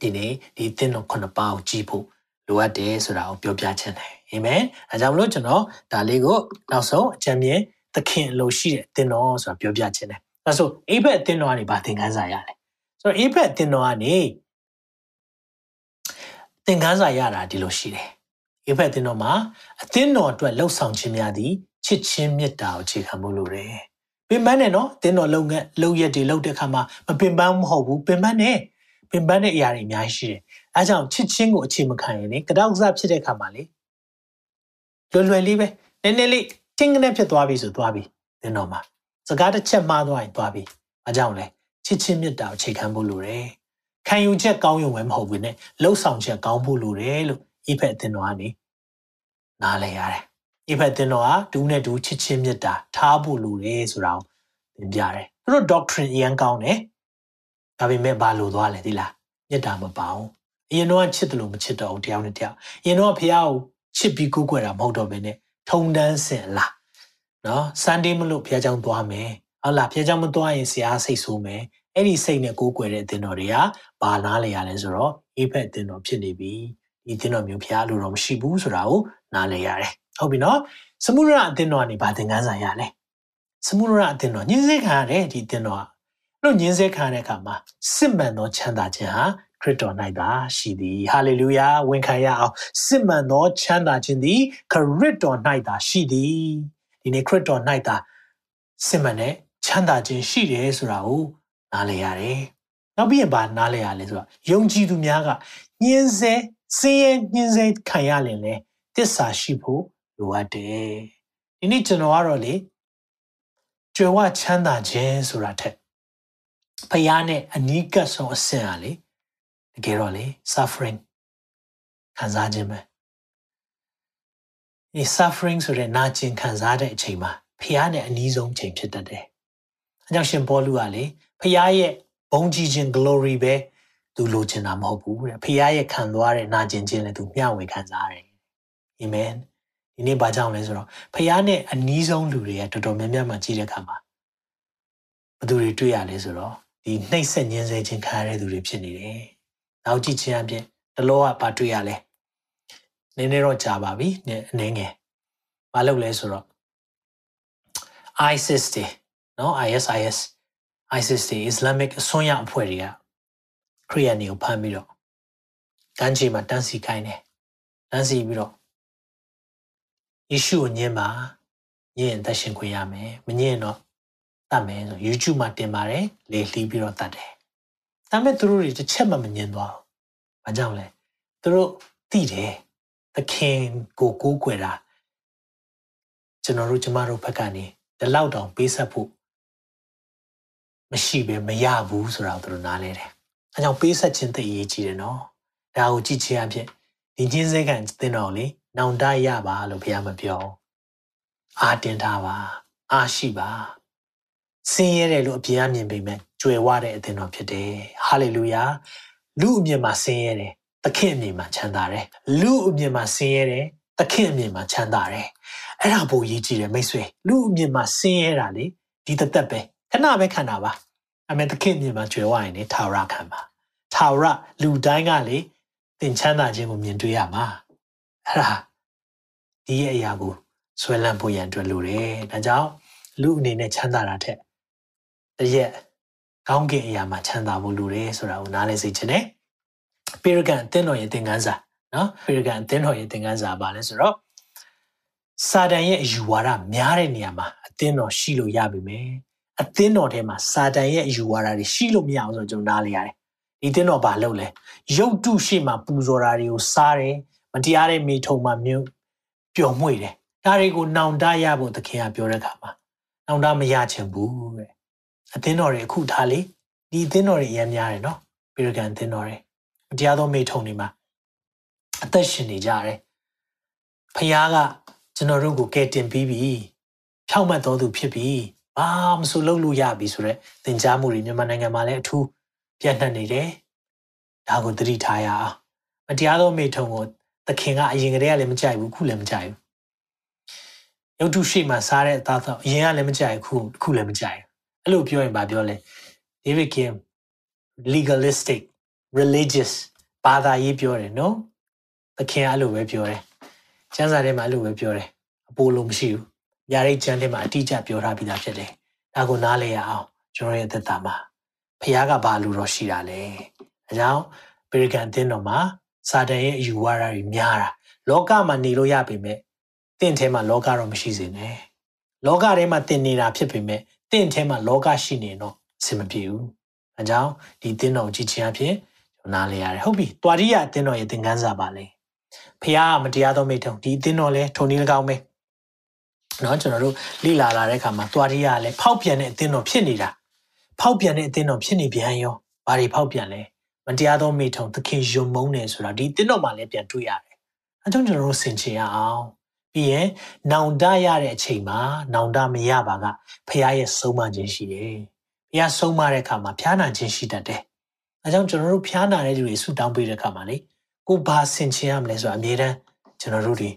ဒီနေ့ဒီအသင်းတော်ခုနှစ်ပါးကိုကြည့်ဖို့လိုအပ်တယ်ဆိုတာကိုပြောပြချင်တယ်အာမင်အဲကြောင့်မလို့ကျွန်တော်ဒါလေးကိုနောက်ဆုံးအကြံဉာဏ်သခင်အလိုရှိတဲ့အသင်းတော်ဆိုတာပြောပြချင်တယ်အဲဆိုအိဘက်အသင်းတော်ကနေဗာသင်ခန်းစာရလဲဆိုတော့အိဘက်အသင်းတော်ကနေသင်ခန်းစာရတာဒီလိုရှိတယ် အိဘက်အသင်းတော်မှာအသင်းတော်အတွက်လှုပ်ဆောင်ခြင်းများသည်ချစ်ချင်းမေတ္တာကိုအခြေခံမှုလိုတယ်ပင်ပန်းနဲ့နော်အသင်းတော်လုံငန်းလုံရက်တွေလုံတဲ့အခါမှာမပင်ပန်းမဟုတ်ဘူးပင်ပန်းနဲ့ပင်ပန်းတဲ့အရာတွေအများကြီးရှိတယ်အဲကြောင့်ချစ်ချင်းကိုအခြေမခံရင်လေကြောက်စားဖြစ်တဲ့အခါမှာလေလွယ်လွယ်လေးပဲနည်းနည်းလေးချင်းကနေဖြစ်သွားပြီဆိုသွားပြီသင်တော်မှာစကားတစ်ချက်မှားသွားရင်သွားပြီ။အကြောင်းလဲချစ်ချင်းမြတ်တာအခြေခံဖို့လိုတယ်။ခံယူချက်ကောင်းရုံပဲမဟုတ်ဘူးနဲ့လှုပ်ဆောင်ချက်ကောင်းဖို့လိုတယ်လို့ ဤဖက်အသင်တော်ကနေနားလည်ရတယ်။ဤဖက်အသင်တော်ကဒူးနဲ့ဒူးချစ်ချင်းမြတ်တာထားဖို့လိုတယ်ဆိုတာကိုသင်ပြတယ်။သူတို့ doctrine အရင်ကောင်းတယ်။ဒါပေမဲ့ဘာလို့သွားလဲဒီလား။မြတ်တာမပါဘူး။အရင်တော့ချစ်တယ်လို့မချစ်တော့ဘူးတယောက်နဲ့တယောက်။အရင်တော့ဖះကိုချစ်ပြီးကိုးကွယ်တာမဟုတ်တော့ဘဲနဲ့ထုံတန်းစင်လားနော်ဆန်ဒေးမလို့ဖះเจ้าသွားမယ်ဟုတ်လားဖះเจ้าမသွားရင်ဆရာစိတ်ဆိုးမယ်အဲ့ဒီစိတ်နဲ့ကိုးကွယ်တဲ့အသင်းတော်တွေကဘာနားလေရလဲဆိုတော့အေးဖက်အသင်းတော်ဖြစ်နေပြီ ဒီအသင်းတော်မျိုးဖះလို့တော့မရှိဘူးဆိုတာကိုနားလေရတယ်ဟုတ်ပြီနော်စမှုရအသင်းတော်ကနေဘာသင်ခန်းစာရလဲစမှုရအသင်းတော်ညင်းစေခံရတယ်ဒီအသင်းတော်ကလို့ညင်းစေခံတဲ့အခါမှာစစ်မှန်သောချမ်းသာခြင်းဟာခရစ်တော်၌သာရှိသည်ဟာလေလုယာဝန်ခံရအောင်စစ်မှန်သောချမ်းသာခြင်းသည်ခရစ်တော်၌သာရှိသည်ဒီနေ့ခရစ်တော်၌သာစစ်မှန်တဲ့ချမ်းသာခြင်းရှိတယ်ဆိုတာကိုနားလည်ရတယ်။နောက်ပြီးရင်ဘာနားလည်ရလဲဆိုတော့ယုံကြည်သူများကညှင်း ဆဲစင်းရဲညှင်းဆဲခံရရင်လေတစ္ဆာရှိဖို့လိုအပ်တယ်။ဒီနေ့ကျွန်တော်ကတော့လေကြွယ်ဝချမ်းသာခြင်းဆိုတာထက်ဖယားနဲ့အနီးကပ်ဆုံးအဆင့်အားလေတကယ်တော့လေ suffering ခံစားခြင်းပဲဒီ suffering ဆိုတဲ့နာကျင်ခံစားတဲ့အချိန်မှာဖះနဲ့အနီးဆုံးအချိန်ဖြစ်တတ်တယ်။အဲကြောင့်ရှင်ပေါလုကလေဖះရဲ့ဘုံကြီးခြင်း glory ပဲ သူလိုချင်တာမဟုတ်ဘူးတဲ့။ဖះရဲ့ခံသွားတဲ့နာကျင်ခြင်းလည်းသူမျှဝေခံစားရတယ်။ Amen ။ဒီနေ့ဘာကြောင့်လဲဆိုတော့ဖះနဲ့အနီးဆုံးလူတွေကတော်တော်များများမှကြည့်တဲ့အခါမှာဘယ်သူတွေတွေ့ရလဲဆိုတော့ဒီနှိပ်စက်ညှင်းဆဲခြင်းခံရတဲ့သူတွေဖြစ်နေတယ်။နောက်ကြည့်ခြင်းအပြင်တလောကဘာတွေ့ရလဲ။နည်းနည်းတော့ကြာပါပြီနည်းနည်းငယ်မလုပ်လဲဆိုတော့ ISIS တွေနော် ISIS ISIS တွေ Islamic အစွန်းရောက်အဖွဲ့တွေက ခရီးယန်တွေကိုဖမ်းပြီးတော့ကမ်းခြေမှာတန်းစီခိုင်းတယ်တန်းစီပြီးတော့ယေရှုကိုညင်ပါညင်သက်ရှင်ခွင့်ရမယ်မညင်တော့တတ်မယ်ဆို YouTube မှာတင်ပါတယ်လေလှီးပြီးတော့တတ်တယ်ဒါပေမဲ့သူတို့တွေတစ်ချက်မှမညင်သွားဘူးဘာကြောင့်လဲသူတို့သိတယ်သခင်ကိုကိုးကွယ်တာကျွန်တော်တို့ကျမတို့ဘက်ကနေဒီလောက်တောင်ပေးဆက်ဖို့မရှိပဲမရဘူးဆိုတာကိုသူတို့နားလဲတယ်။ အဲကြောင့်ပေးဆက်ခြင်းသိအရေးကြီးတယ်နော်။ဒါကိုကြည့်ခြင်းအဖြစ်ဒီချင်းစဲကန်သင်တော်လေနောင်တရပါလို့ဘုရားမပြော။အာတင်ထားပါ။အာရှိပါ။ဆင်းရဲတယ်လို့အပြင်အမြင်ပေမဲ့ကြွယ်ဝတဲ့အသင်တော်ဖြစ်တယ်။ဟာလေလုယာ။လူအမြင်မှာဆင်းရဲတယ်သခင်အမြင်မှာချမ်းသာတယ်လူအမြင်မှာဆင်းရဲတယ်သခင်အမြင်မှာချမ်းသာတယ်အဲ့ဒါပိုရေးကြည့်တယ်မိတ်ဆွေလူအမြင်မှာဆင်းရဲတာလေဒီသက်သက်ပဲခဏပဲခံတာပါ အမေသခင်အမြင်မှာကြွယ်ဝရင်လေထာဝရခံပါထာဝရလူတိုင်းကလေသင်ချမ်းသာခြင်းကိုမြင်တွေ့ရမှာအဲ့ဒါဒီရဲ့အရာကိုဆွဲလန်းဖို့ရန်အတွက်လိုတယ်ဒါကြောင့်လူအနေနဲ့ချမ်းသာတာထက်တရက်ကောင်းကင်အရာမှာချမ်းသာဖို့လိုတယ်ဆိုတာကိုနားလည်စေချင်တယ်ပေရကန်အသင်းတော်ရဲ့သင်ခန်းစာနော်ပေရကန်အသင်းတော်ရဲ့သင်ခန်းစာပါလဲဆိုတော့စာတန်ရဲ့အယူဝါဒများတဲ့နေရာမှာအသင်းတော်ရှိလို့ရပြီမယ် အသင်းတော်ထဲမှာစာတန်ရဲ့အယူဝါဒတွေရှိလို့မရအောင်ဆိုကျွန်တော်နားလေရတယ်ဒီသင်းတော်ဘာလုပ်လဲရုပ်တုရှိမှပူဇော်တာတွေကိုစားတယ်မတရားတဲ့မိထုံမှမြို့ပျော်မွေ့တယ်ဒါတွေကိုနောင်တရဖို့သခင်ကပြောတဲ့အခါမှာနောင်တမရချင်ဘူးတဲ့အသင်းတော်တွေအခုထားလေဒီအသင်းတော်တွေအများများတယ်နော်ပေရကန်အသင်းတော်တွေတရားသောမိထုံတွေမှာအသက်ရှင်နေကြတယ်ဖခင်ကကျွန်တော်တို့ကိုကယ်တင်ပြီးပြီဖြောက်မှတ်တော်သူဖြစ်ပြီ ဘာမဆိုလုပ်လို့ရပြီဆိုတော့သင်ကြားမှုတွေမြန်မာနိုင်ငံမှာလည်းအထူးပြန့်နှံ့နေတယ်ဒါကိုသတိထားရအောင်မတရားသောမိထုံကိုသခင်ကအရင်ကတည်းကလည်းမကြိုက်ဘူးခုလည်းမကြိုက်ဘူးရုပ်တုရှိမှစားတဲ့အသားတော့အရင်ကလည်းမကြိုက်ခုခုလည်းမကြိုက်အဲ့လိုပြောရင်ဗာပြောလဲ David Kim legalistic religious ဘာသာရေးပြောတယ်နော်သခင်အဲ့လိုပဲပြောတယ်ကျမ်းစာထဲမှာအဲ့လိုပဲပြောတယ်အပိုလိုမရှိဘူး ညာရိတ်ကျမ်းထဲမှာအတိအကျပြောထားပြီးသားဖြစ်တယ်ဒါကိုနားလည်ရအောင်ကျွန်တော်ရဲ့သက်တာမှာဖခင်ကဘာလို့တော့ရှိတာလဲအဲကြောင့်ပေရကန်တင်းတော်မှာစာတန်ရဲ့အယူဝါဒတွေများတာလောကမှာနေလို့ရပေမဲ့တင့်ထဲမှာလောကတော့မရှိစေနဲ့လောကထဲမှာတင်နေတာဖြစ်ပေမဲ့တင့်ထဲမှာလောကရှိနေတော့အဆင်မပြေဘူးအဲကြောင့်ဒီတင်းတော်ကြည့်ခြင်းအဖြစ်ကျွန်တော်နားလေရတယ်ဟုတ်ပြီတွာရိယတင်းတော်ရဲ့သင်ခန်းစာပါလေဖះကမတရားသောမိထုံဒီတင်းတော်လဲထုံနည်း၎င်းပဲ เนาะကျွန်တော်တို့လိလာလာတဲ့အခါမှာတွာရိယကလည်းဖောက်ပြန်တဲ့အတင်းတော်ဖြစ်နေတာဖောက်ပြန်တဲ့အတင်းတော်ဖြစ်နေပြန်ရောဘာတွေဖောက်ပြန်လဲမတရားသောမိထုံသခင်ယုံမုန်းတယ်ဆိုတာဒီတင်းတော်မှာလည်းပြန်တွေ့ရတယ်အဲကြောင့်ကျွန်တော်တို့ဆင်ခြင်ရအောင်ပြီးရင်နောင်တရတဲ့အချိန်မှာနောင်တမရပါကဖះရဲ့ဆုံးမခြင်းရှိတယ်ဖះဆုံးမတဲ့အခါမှာဖျားနာခြင်းရှိတတ်တယ်အဲကြောင့်ကျွန်တော်တို့ဖျားနာတဲ့လူတွေဆူတောင်းပေးတဲ့အခါမှာလေကိုဘာဆင်ခြင်ရမလဲဆိုတာအမြဲတမ်းကျွန်တော်တို့တွေ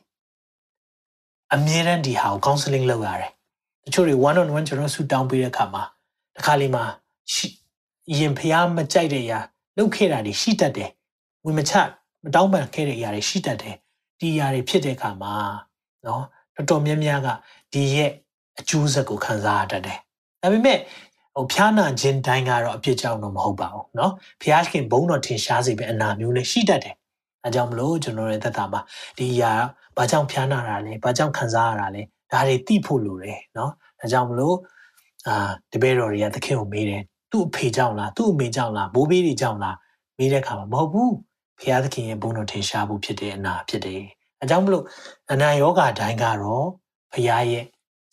အမြဲတမ်းဒီဟာကို counseling လုပ်ရတယ်တချို့တွေ one on one ကျွန်တော်ဆူတောင်းပေးတဲ့အခါမှာတစ်ခါလေးမှာရင်ဖျားမကြိုက်တဲ့အရာလုပ်ခဲ့တာတွေရှိတတ်တယ်ဝင်မချမတောင်းပန်ခဲ့တဲ့အရာတွေရှိတတ်တယ်ဒီအရာတွေဖြစ်တဲ့အခါမှာနော်တော်တော်များများကဒီရဲ့အကျိုးဆက်ကိုခံစားရတတ်တယ်ဒါပေမဲ့ဟိုဖျားနာခြင်းတိုင်းကတော့အပြစ်ကြောင့်တော့မဟုတ်ပါဘူးเนาะဖျားခင်ဘုံတော်ထင်ရှားစေပဲအနာမျိုးလည်းရှိတတ်တယ်အဲကြောင့်မလို့ကျွန်တော်ရဲ့သက်တာမှာဒီအရာ ဘာကြောင့်ဖျားနာတာလဲဘာကြောင့်ခံစားရတာလဲဒါတွေသိဖို့လိုတယ်เนาะဒါကြောင့်မလို့အာဒီဘေတော်တွေကသခင်ကိုမေးတယ်သူ့အဖေကြောင့်လားသူ့အမေကြောင့်လားဘိုးဘေးတွေကြောင့်လားမေးတဲ့အခါမှာမဟုတ်ဘူးဖျားသခင်ရဲ့ဘုံတော်ထင်ရှားဖို့ဖြစ်တဲ့အနာဖြစ်တယ်အဲကြောင့်မလို့အနာယောဂတိုင်းကတော့ဖျားရဲ့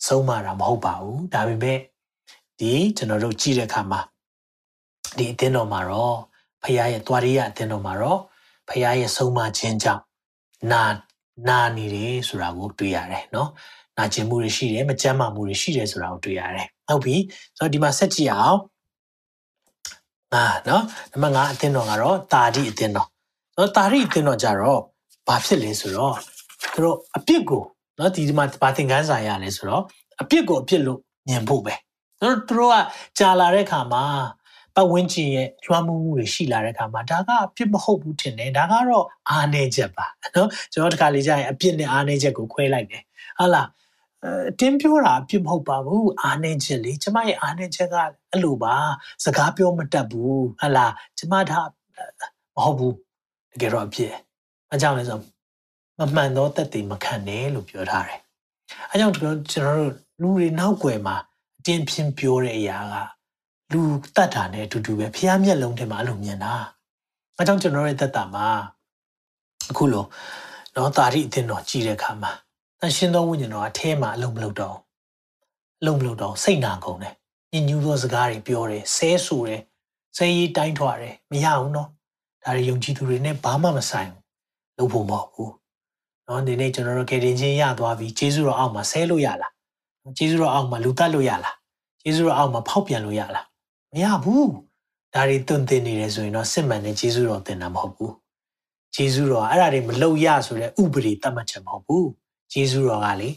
ဆုံးမတာမဟုတ်ပါဘူးဒါပေမဲ့ဒီကျွန်တော်တို့ကြည့်တဲ့အခါမှာဒီအသင်းတော်မှာတော့ဖခင်ရဲ့သွားရရအသင်းတော်မှာတော့ဖခင်ရဲ့ဆုံးမခြင်းကြောင့်နာ နာနေတယ်ဆိုတာကိုတွေ့ရတယ်နော်နာကျင်မှုတွေရှိတယ်မကြမ်းမာမှုတွေရှိတယ်ဆိုတာကိုတွေ့ရတယ်ဟုတ်ပြီဆိုတော့ဒီမှာဆက်ကြည့်အောင်အာနော်နံပါတ်5အသင်းတော်ကတော့တာတိအသင်းတော်ဆိုတော့တာတိအသင်းတော်ကြတော့ဘာဖြစ်လဲဆိုတော့သူတို့အပြစ်ကိုနော်ဒီမှာဘာသင်ခန်းစာရလဲဆိုတော့အပြစ်ကိုအပြစ်လို့မြင်ဖို့ပဲသူတို့သူတို့ကကြာလာတဲ့ခါမှာ ပတ်ဝန်းကျင်ရဲ့ကျွမ်းမှုမှုတွေရှိလာတဲ့ခါမှာဒါကအပြစ်မဟုတ်ဘူးထင်တယ်ဒါကတော့အားနည်းချက်ပါနော်ကျွန်တော်တခါလေကြာရင်အပြစ်နဲ့အားနည်းချက်ကိုခွဲလိုက်တယ်ဟုတ်လားအတင်းပြောတာအပြစ်မဟုတ်ပါဘူးအားနည်းချက်လေကျမရဲ့အားနည်းချက်ကအဲ့လိုပါစကားပြောမတတ်ဘူးဟုတ်လားကျမဒါမဟုတ်ဘူးတကယ်တော့အပြစ်အကြောင်းလဲဆိုမမှန်သောတက်တည်မခံနဲ့လို့ပြောထားတယ်အဲကြောင့်ကျွန်တော်တို့လူတွေနောက်ွယ်မှာတင်းပြင်းပြောတဲ့အရာက လူတတ်တာနဲ့အတူတူပဲဖះမျက်လုံးထဲမှာအဲ့လိုမြင်တာအဲကြောင့်ကျွန်တော်ရဲ့သက်တာမှာအခုလိုတော့တာရိအသင်တော်ကြည်တဲ့အခါမှာတန်ရှင်သောဝိညာဉ်တော်အထဲမှာအလုံးမလုံးတော့အလုံးမလုံးတော့စိတ်နာကုန်တယ်ညညူသောစကားတွေပြောတယ်ဆဲဆူတယ်ဆဲရီတိုင်းထွာတယ်မရဘူးနော်ဒါတွေယုံကြည်သူတွေနဲ့ဘာမှမဆိုင်ဘူးလုပ်ဖို့မဟုတ်ဘူးနော်ဒီနေ့ကျွန်တော်တို့ကေတင်ချင်းရသွားပြီဂျေဇုတော်အောက်မှာဆဲလို့ရလားဂျေဇုတော်အောက်မှာလူတက်လို့ရလားဂျေဇုတော်အောက်မှာဖောက်ပြန်လို့ရလား မရဘူးဒါတွေတွင်တင်နေတယ်ဆိုရင်တော့စစ်မှန်တဲ့ဂျေဇုတော်တင်တာမဟုတ်ဘူးဂျေဇုတော်အဲ့ဒါတွေမလုပ်ရဆိုတဲ့ဥပဒေတတ်မှတ်ချက်မဟုတ်ဘူးဂျေဇုတော်ကလေ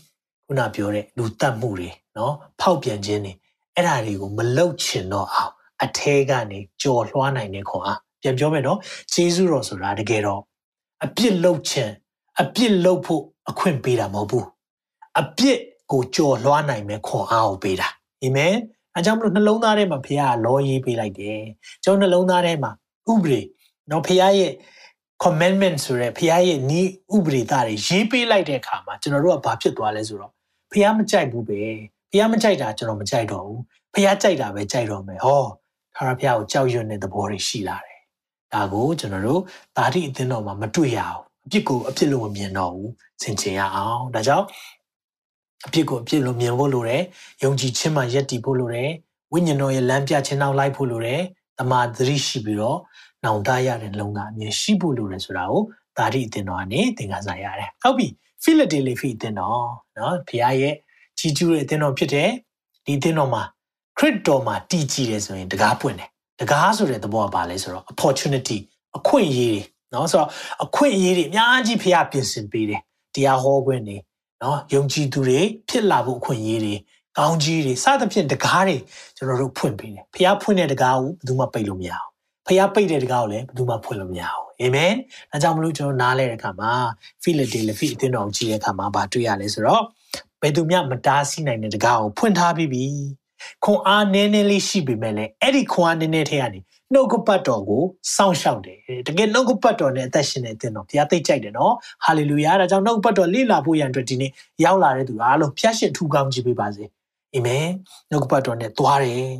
ခုနပြောတဲ့လူတက်မှုတွေနော်ဖောက်ပြန်ခြင်းတွေအဲ့ဒါတွေကိုမလုပ်ချင်တော့အောင်အထဲကနေကြော်လွှားနိုင်တဲ့ခွန်အားပြန်ပြောမယ်နော်ဂျေဇုတော်ဆိုတာတကယ်တော့အပြစ်လုပ်ခြင်းအပြစ်လုပ်ဖို့အခွင့်ပေးတာမဟုတ်ဘူးအပြစ်ကိုကြော်လွှားနိုင်မဲ့ခွန်အားကိုပေးတာအာမင် အဲကြောင့်မလို့နှလုံးသားထဲမှာဖခင်ကလောရေးပေးလိုက်တယ်ကျွန်တော်နှလုံးသားထဲမှာဥပဒေနော်ဖခင်ရဲ့ commandment ဆိုရဲဖခင်ရဲ့ဤဥပဒေသားတွေရေးပေးလိုက်တဲ့အခါမှာကျွန်တော်တို့ကဘာဖြစ်သွားလဲဆိုတော့ဖခင်မကြိုက်ဘူးပဲဖခင်မကြိုက်တာကျွန်တော်မကြိုက်တော့ဘူးဖခင်ကြိုက်တာပဲကြိုက်တော့မယ်ဟောထာဝရဘုရားကိုကြောက်ရွံ့တဲ့သဘောတွေရှိလာတယ်ဒါကိုကျွန်တော်တို့ဓာတိအသင်းတော်မှာမတွေ့ရအောင်အပြစ်ကိုအပြစ်လို့မမြင်တော့ဘူးဆင်ခြင်ရအောင်ဒါကြောင့် အပြစ်ကိုအပြစ်လို့မြင်ဖို့လိုတယ်ယုံကြည်ခြင်းမှယက်တည်ဖို့လိုတယ်ဝိညာဉ်တော်ရဲ့လမ်းပြခြင်းနောက်လိုက်ဖို့လိုတယ်တမာသတိရှိပြီးတော့နောင်တရတဲ့လုံသားအမြင်ရှိဖို့လိုတယ်ဆိုတာကိုဓာတိအသင်တော်ကနေသင်ခန်းစာရတယ်ဟုတ်ပြီဖိလဒေလီဖိအသင်တော်နော်ဘုရားရဲ့ကြီးကျူးတဲ့အသင်တော်ဖြစ်တယ်ဒီအသင်းတော်မှာခရစ်တော်မှာတည်ကြည်တယ်ဆိုရင်တကားပွင့်တယ်တကားဆိုတဲ့သဘောကဘာလဲဆိုတော့ opportunity အခွင့်အရေးတွေနော်ဆိုတော့အခွင့်အရေးတွေအများကြီးဖះပြင်ဆင်ပေးတယ်တရားဟောခွင့်တွေ နော်ယုံကြည်သူတွေဖြစ်လာဖို့အခွင့်အရေးတွေကောင်းကြီးတွေစသဖြင့်တကားတွေကျွန်တော်တို့ဖွင့်ပေးတယ်ဖះဖွင့်တဲ့တကားကိုဘယ်သူမှပိတ်လို့မရအောင်ဖះပိတ်တဲ့တကားကိုလည်းဘယ်သူမှဖွင့်လို့မရအောင်အာမင်ဒါကြောင့်မလို့ကျွန်တော်နားလဲတဲ့အခါမှာဖိလဒေလဖိအသင်းတော်ကြီးရဲ့အခါမှာဗာတွေ့ရလဲဆိုတော့ဘယ်သူမှမတားဆီးနိုင်တဲ့တကားကိုဖွင့်ထားပြီးပြီခွန်အားနည်းနည်းလေးရှိပေမဲ့လည်းအဲ့ဒီခွန်အားနည်းနည်းထဲကနေ နှုတ်ကပတ်တော်ကိုစောင့်ရှောက်တယ်တကယ်နှုတ်ကပတ်တော်နဲ့အသက်ရှင်တဲ့အသင်းတော်ဘုရားသိကြိုက်တယ်နော်ဟာလေလုယာဒါကြောင့်နှုတ်ကပတ်တော်လေ့လာဖို့ရန်အတွက်ဒီနေ့ရောက်လာတဲ့သူအားလုံးဖျားရှင်ထူကောင်းကြည့်ပေးပါစေအာမင်နှုတ်ကပတ်တော်နဲ့သွားတယ်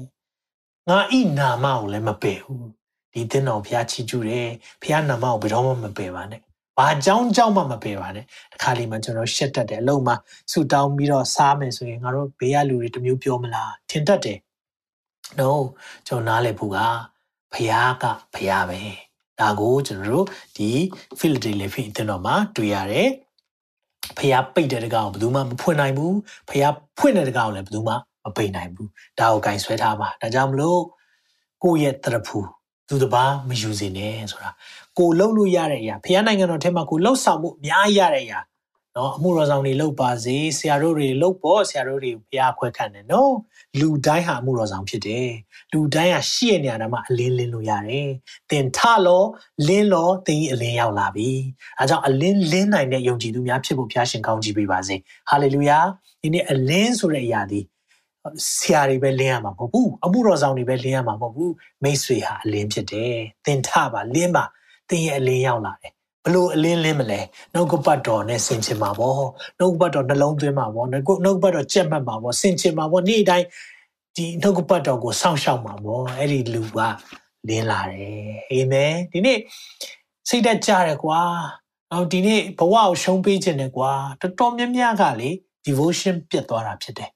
ငါဤနာမကိုလည်းမပယ်ဘူးဒီသင်းတော်ဘုရားချီးကျူးတယ်ဘုရားနာမကိုဘယ်တော့မှမပယ်ပါနဲ့ဘာကြောင်းကြောင်းမှမပယ်ပါနဲ့တခါလေးမှကျွန်တော်ရှက်တတ်တယ်အလုံးမှာဆူတောင်းပြီးတော့စားမယ်ဆိုရင်ငါတို့ဘေးကလူတွေတမျိုးပြောမလားထင်တတ်တယ် no ကျွန်တော်နားလည်ဖို့က ဖယားကဖယားပဲဒါကိုကျွန်တော်တို့ဒီဖိလဒေလဖီအသင်းတော်မှာတွေ့ရတယ်ဖယားပိတ်တဲ့တကောင်ဘယ်သူမှမဖွင့်နိုင်ဘူးဖယားဖွင့်တဲ့တကောင်လည်းဘယ်သူမှမပိတ်နိုင်ဘူးဒါကိုဂင်ဆွဲထားပါဒါကြောင့်မလို့ကိုယ့်ရဲ့တရဖူသူတစ်ပါးမယူစေနဲ့ဆိုတာကိုလှုပ်လို့ရတဲ့အရာဖယားနိုင်ငံတော်ထဲမှာကိုလှုပ်ဆောင်မှုအများကြီးရတဲ့အရာ နော်အမှုတော်ဆောင်တွေလှုပ်ပါစေဆရာတို့တွေလှုပ်ဖို့ဆရာတို့တွေဘုရားခွဲခန့်တယ်နော်လူတိုင်းဟာအမှုတော်ဆောင်ဖြစ်တယ်လူတိုင်းဟာရှိရနေရတာမှအလင်းလင်းလို့ရတယ်သင်ထလောလင်းလောသင်ကြီးအလင်းရောက်လာပြီအဲကြောင့်အလင်းလင်းနိုင်တဲ့ယုံကြည်သူများဖြစ်ဖို့ဘုရားရှင်ကောင်းချီးပေးပါစေဟာလေလုယာဒီနေ့အလင်းဆိုတဲ့အရာဒီဆရာတွေပဲလင်းရမှာမဟုတ်ဘူးအမှုတော်ဆောင်တွေပဲလင်းရမှာမဟုတ်ဘူးမိတ်ဆွေဟာအလင်းဖြစ်တယ်သင်ထပါလင်းပါသင်ရဲ့အလင်းရောက်လာတယ် ဘလို့အလင်းလင်းမလဲနှုတ်ကပတ်တော်နဲ့ဆင်ချင်မှာပေါ့နှုတ်ကပတ်တော်နှလုံးသွင်းမှာပေါ့နှုတ်ကပတ်တော်ကြက်မှတ်မှာပေါ့ဆင်ချင်မှာပေါ့နေ့တိုင်းဒီနှုတ်ကပတ်တော်ကိုစောင့်ရှောက်မှာပေါ့အဲ့ဒီလူကလင်းလာတယ်အာမင်ဒီနေ့စိတ်သက်ကြတယ်ကွာအော်ဒီနေ့ဘဝကိုရှုံးပေးခြင်းတယ်ကွာတော်တော်များများကလေ devotion ပြတ်သွားတာဖြစ်တယ်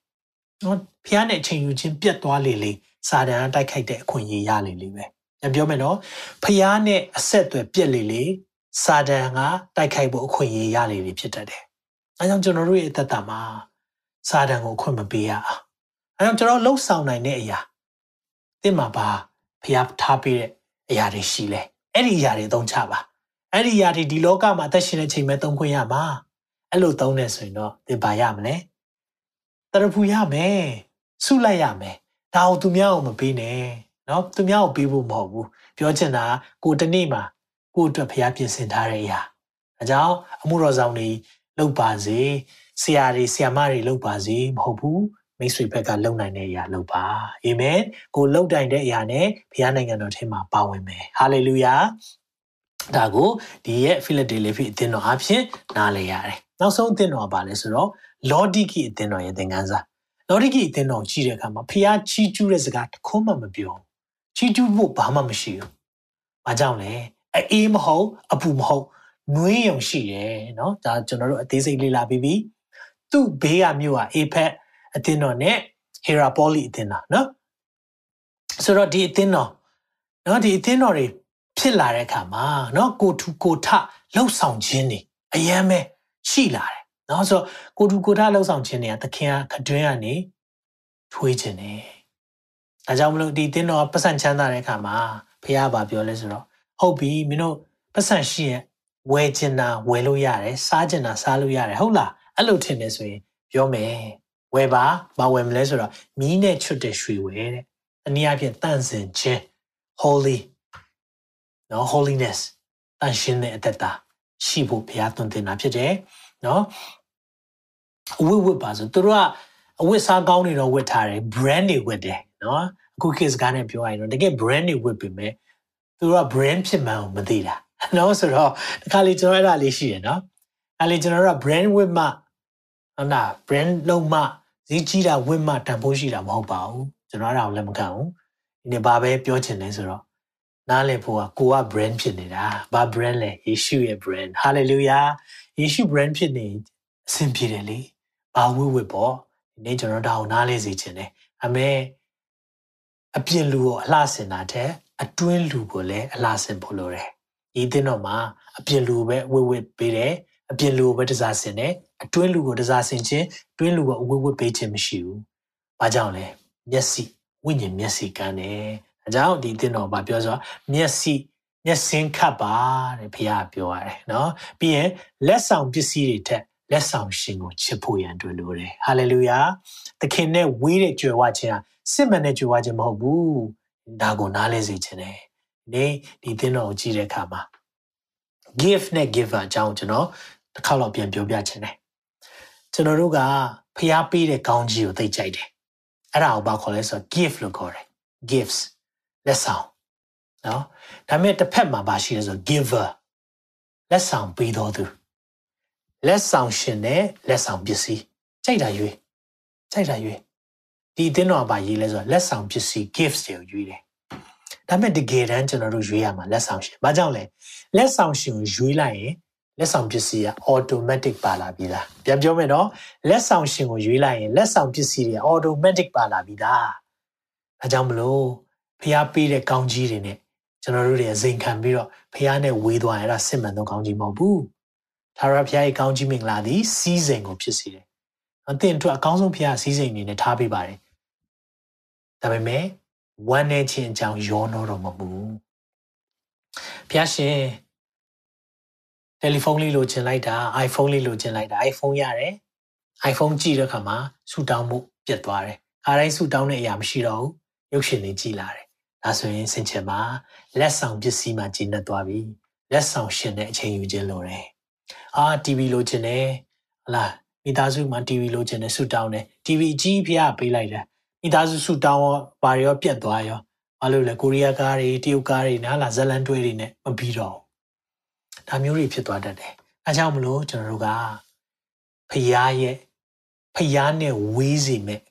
နော်ဖះနဲ့အချိန်ယူခြင်းပြတ်သွားလေလေစာတန်တိုက်ခိုက်တဲ့အခွင့်အရေးရလေလေပဲပြန်ပြောမယ်နော်ဖះနဲ့အဆက်အသွယ်ပြက်လေလေ စာတန်ကတိုက်ခိုက်ဖို့အခွင့်အရေးရလေပြီဖြစ်တတ်တယ်။အဲကြောင့်ကျွန်တော်တို့ရဲ့အသက်တာမှာစာတန်ကိုအခွင့်မပေးရအောင်။အဲကြောင့်ကျွန်တော်လှုပ်ဆောင်နိုင်တဲ့အရာတင့်မှာပါဖျားထားပေးတဲ့အရာတွေရှိလဲ။အဲ့ဒီအရာတွေသုံးချပါ။အဲ့ဒီအရာတွေဒီလောကမှာသက်ရှင်တဲ့ချိန်မှာသုံးခွင့်ရမှာ။အဲ့လိုသုံးနေဆိုရင်တော့သင်ပါရမလဲ။တရဖူရမယ်။ဆုလိုက်ရမယ်။ဒါအောင်သူများအောင်မပေးနဲ့။နော်သူများကိုပေးဖို့မဟုတ်ဘူး။ပြောချင်တာကိုတနေ့မှာ ကိုအတွက်ဖျားပြင်ဆင်ထားတဲ့အရာဒါကြောင့်အမှုတော်ဆောင်တွေလုပ်ပါစေဆရာတွေဆရာမတွေလုပ်ပါစေမဟုတ်ဘူးမိတ်ဆွေဘက်ကလုံနိုင်တဲ့အရာလုပ်ပါအာမင်ကိုလုံတိုင်တဲ့အရာနဲ့ဘုရားနိုင်ငံတော်ထဲမှာပါဝင်မယ်ဟာလေလုယာဒါကိုဒီရဲ့ဖိလဒေလဖီအသင်းတော်အဖြစ်နားလည်ရတယ်နောက်ဆုံးအသင်းတော်ကဘာလဲဆိုတော့လော်ဒီကီအသင်းတော်ရဲ့သင်ခန်းစာလော်ဒီကီအသင်းတော်ကြီးတဲ့အခါမှာဖျားချီးကျူးတဲ့စကားတစ်ခုမှမပြောချီးကျူးဖို့ဘာမှမရှိဘူး။ဘာကြောင့်လဲ အေးမဟုတ်အပူမဟုတ်နွေးယုံရှိတယ်နော်ဒါကျွန်တော်တို့အသေးစိတ်လေ့လာပြီးပြီသူ့ဘေးကမြို့ကအေဖက်အသင်းတော်နဲ့ဟေရာပိုလီအသင်းတော်နော်ဆိုတော့ဒီအသင်းတော်နော်ဒီအသင်းတော်တွေဖြစ်လာတဲ့အခါမှာနော်ကိုထူကိုထလှုပ်ဆောင်ခြင်းတွေအယမ်းပဲရှိလာတယ်နော်ဆိုတော့ကိုထူကိုထလှုပ်ဆောင်ခြင်းတွေကသခင်ကခတွင်းကနေထွေးခြင်းတယ်ဒါကြောင့်မလို့ဒီအသင်းတော်ကပတ်စံချမ်းသာတဲ့အခါမှာဖះဘာပြောလဲဆိုတော့ ဟုတ်ပြီမင်းတို့ပတ်စံရှိရဲ့ဝယ်ချင်တာဝယ်လို့ရတယ်စားချင်တာစားလို့ရတယ်ဟုတ်လားအဲ့လိုထင်နေဆိုရင်ပြောမယ်ဝယ်ပါမဝယ်မလဲဆိုတော့မီးနဲ့ချွတ်တဲ့ရွှေဝယ်တဲ့အနည်းအားဖြင့်တန့်စင်ခြင်း holy နော် holiness တန်ရှင်းတဲ့အသက်တာရှိဖို့ဘုရားသွန်သင်တာဖြစ်တယ်နော်အဝတ်ဝတ်ပါဆိုသူတို့ကအဝတ်စားကောင်းတွေတော့ဝတ်ထားတယ် brand တွေဝတ်တယ်နော်အခု case ကားနဲ့ပြောရရင်တော့တကယ် brand တွေဝတ်ပေမဲ့ သူတို့က brand ဖြစ်မှန်းကိုမသိတာနော်ဆိုတော့ဒီခါလေးကျွန်တော်အဲ့ဒါလေးရှိတယ်နော်အဲ့လေကျွန်တော်တို့က brand ဝတ်မှဟုတ်လား brand လုံးမှဈေးကြီးတာဝတ်မှတန်ဖိုးရှိတာမဟုတ်ပါဘူးကျွန်တော်အဲ့ဒါကိုလက်မခံဘူးဒီနေ့ဘာပဲပြောချင်လဲဆိုတော့နားလည်ဖို့ကကိုက brand ဖြစ်နေတာဘာ brand လဲယေရှုရဲ့ brand hallelujah ယေရှု brand ဖြစ်နေအဆင်ပြေတယ်လေဘာဝိဝိပေါ့ဒီနေ့ကျွန်တော်ဒါကိုနားလဲစေချင်တယ်အမေအပြင်လူကိုအလှဆင်တာတဲ့အတွင်းလူကိုလည်းအလှဆင်ဖို့လိုတယ်ဤသင်းတော်မှာအပြင်လူပဲဝိဝိပေးတယ်အပြင်လူကိုပဲတစားဆင်တယ်အတွင်းလူကိုတစားဆင်ခြင်းတွင်းလူကိုအဝိဝိပေးခြင်းမရှိဘူးဘာကြောင့်လဲမျက်စိဝိညာဉ်မျက်စိကန်းတယ်။အဲကြောင့်ဒီတင်တော်ဘာပြောဆိုမျက်စိမျက်စင်းခတ်ပါတဲ့ဘုရားပြောရတယ်နော်။ပြီးရင်လက်ဆောင်ပစ္စည်းတွေထက်လက်ဆောင်ရှင်ကိုချစ်ဖို့ရန်တွေ့လို့တယ်။ဟာလေလုယာ။သခင်နဲ့ဝေးတဲ့ကြွယ်ဝခြင်းဟာစစ်မှန်တဲ့ကြွယ်ဝခြင်းမဟုတ်ဘူး။ ဒါကိုနားလဲစေခြင်းတယ်။ဒီဒီတင်တော်ကိုကြည့်တဲ့အခါမှာ gift နဲ့ giver အကြောင်းကျွန်တော်တစ်ခါတော့ပြန်ပြောပြခြင်းတယ်။ကျွန်တော်တို့ကဖျားပေးတဲ့ကောင်းကြီးကိုသိကြိုက်တယ်အဲ့ဒါကိုဘာခေါ်လဲဆိုတော့ gift လို့ခေါ်တယ် gifts လက်ဆောင်နော်ဒါပေမဲ့တစ်ဖက်မှာဘာရှိလဲဆိုတော့ giver လက်ဆောင်ပေးတော်သူလက်ဆောင်ရှင်နဲ့လက်ဆောင်ပစ္စည်းကြိုက်တာရွေးကြိုက်တာရွေး ဒီအသင်းတော်ကဘာရေးလဲဆိုတော့လက်ဆောင်ပစ္စည်း gifts တွေကိုရွေးတယ်ဒါပေမဲ့တကယ်တမ်းကျွန်တော်တို့ရွေးရမှာလက်ဆောင်ရှင်ဘာကြောင့်လဲလက်ဆောင်ရှင်ကိုရွေးလိုက်ရင်လက်ဆောင်ပစ္စည်းက automatic ပါလာပြီလားပြန်ပြောမယ်နော်လက်ဆောင်ရှင်ကိုရွေးလိုက်ရင်လက်ဆောင်ပစ္စည်းတွေ automatic ပါလာပြီလားအဲကြောင့်မလို့ဖះပေးတဲ့ကောင်းကြီးတွေနဲ့ကျွန်တော်တို့တွေအစိန်ခံပြီးတော့ဖះနဲ့ဝေးသွားရင်အဲ့ဒါစစ်မှန်သောကောင်းကြီးမဟုတ်ဘူးသာရဖះရဲ့ကောင်းကြီးမင်္ဂလာသည်စီးစိမ်ကိုဖြစ်စေတယ်အသင်တို့အကောင်းဆုံးဖះစီးစိမ်အနေနဲ့ထားပေးပါတယ် ဒါပေမဲ့ဝမ်းနေခြင်းအကြောင်းရောနှောတော့မဟုတ်ဖះရှင်တယ်လီဖုန်းလေးလိုချင်လိုက်တာ iPhone လေးလိုချင်လိုက်တာ iPhone ရတယ် iPhone ကြည့်တဲ့အခါမှာဆူတောင်းမှုပြတ်သွားတယ်အားတိုင်းဆူတောင်းတဲ့အရာမရှိတော့ဘူးရုပ်ရှင်တွေကြည်လာတယ်ဒါဆိုရင်စင်ချင်မှာလက်ဆောင်ပစ္စည်းမှကျင်းနေသွားပြီလက်ဆောင်ရှင်တဲ့အချိန်ယူခြင်းလိုတယ်အာ TV လိုချင်တယ်ဟလာမိသားစုမှာ TV လိုချင်တယ်ဆူတောင်းတယ် TV ကြီးဖျားပေးလိုက်တယ် မိသားစုဆူတောင်းရောဘာရောပြတ်သွားရောဘာလို့လဲကိုရီးယားကားတွေတရုတ်ကားတွေနားလာဇလန်တွဲတွေနဲ့မပြီးတော့ဒါမျိုးတွေဖြစ်သွားတတ်တယ်အဲကြောင့်မလို့ကျွန်တော်တို့ကဖရားရဲ့ဖရားနဲ့ဝေးစီမဲ့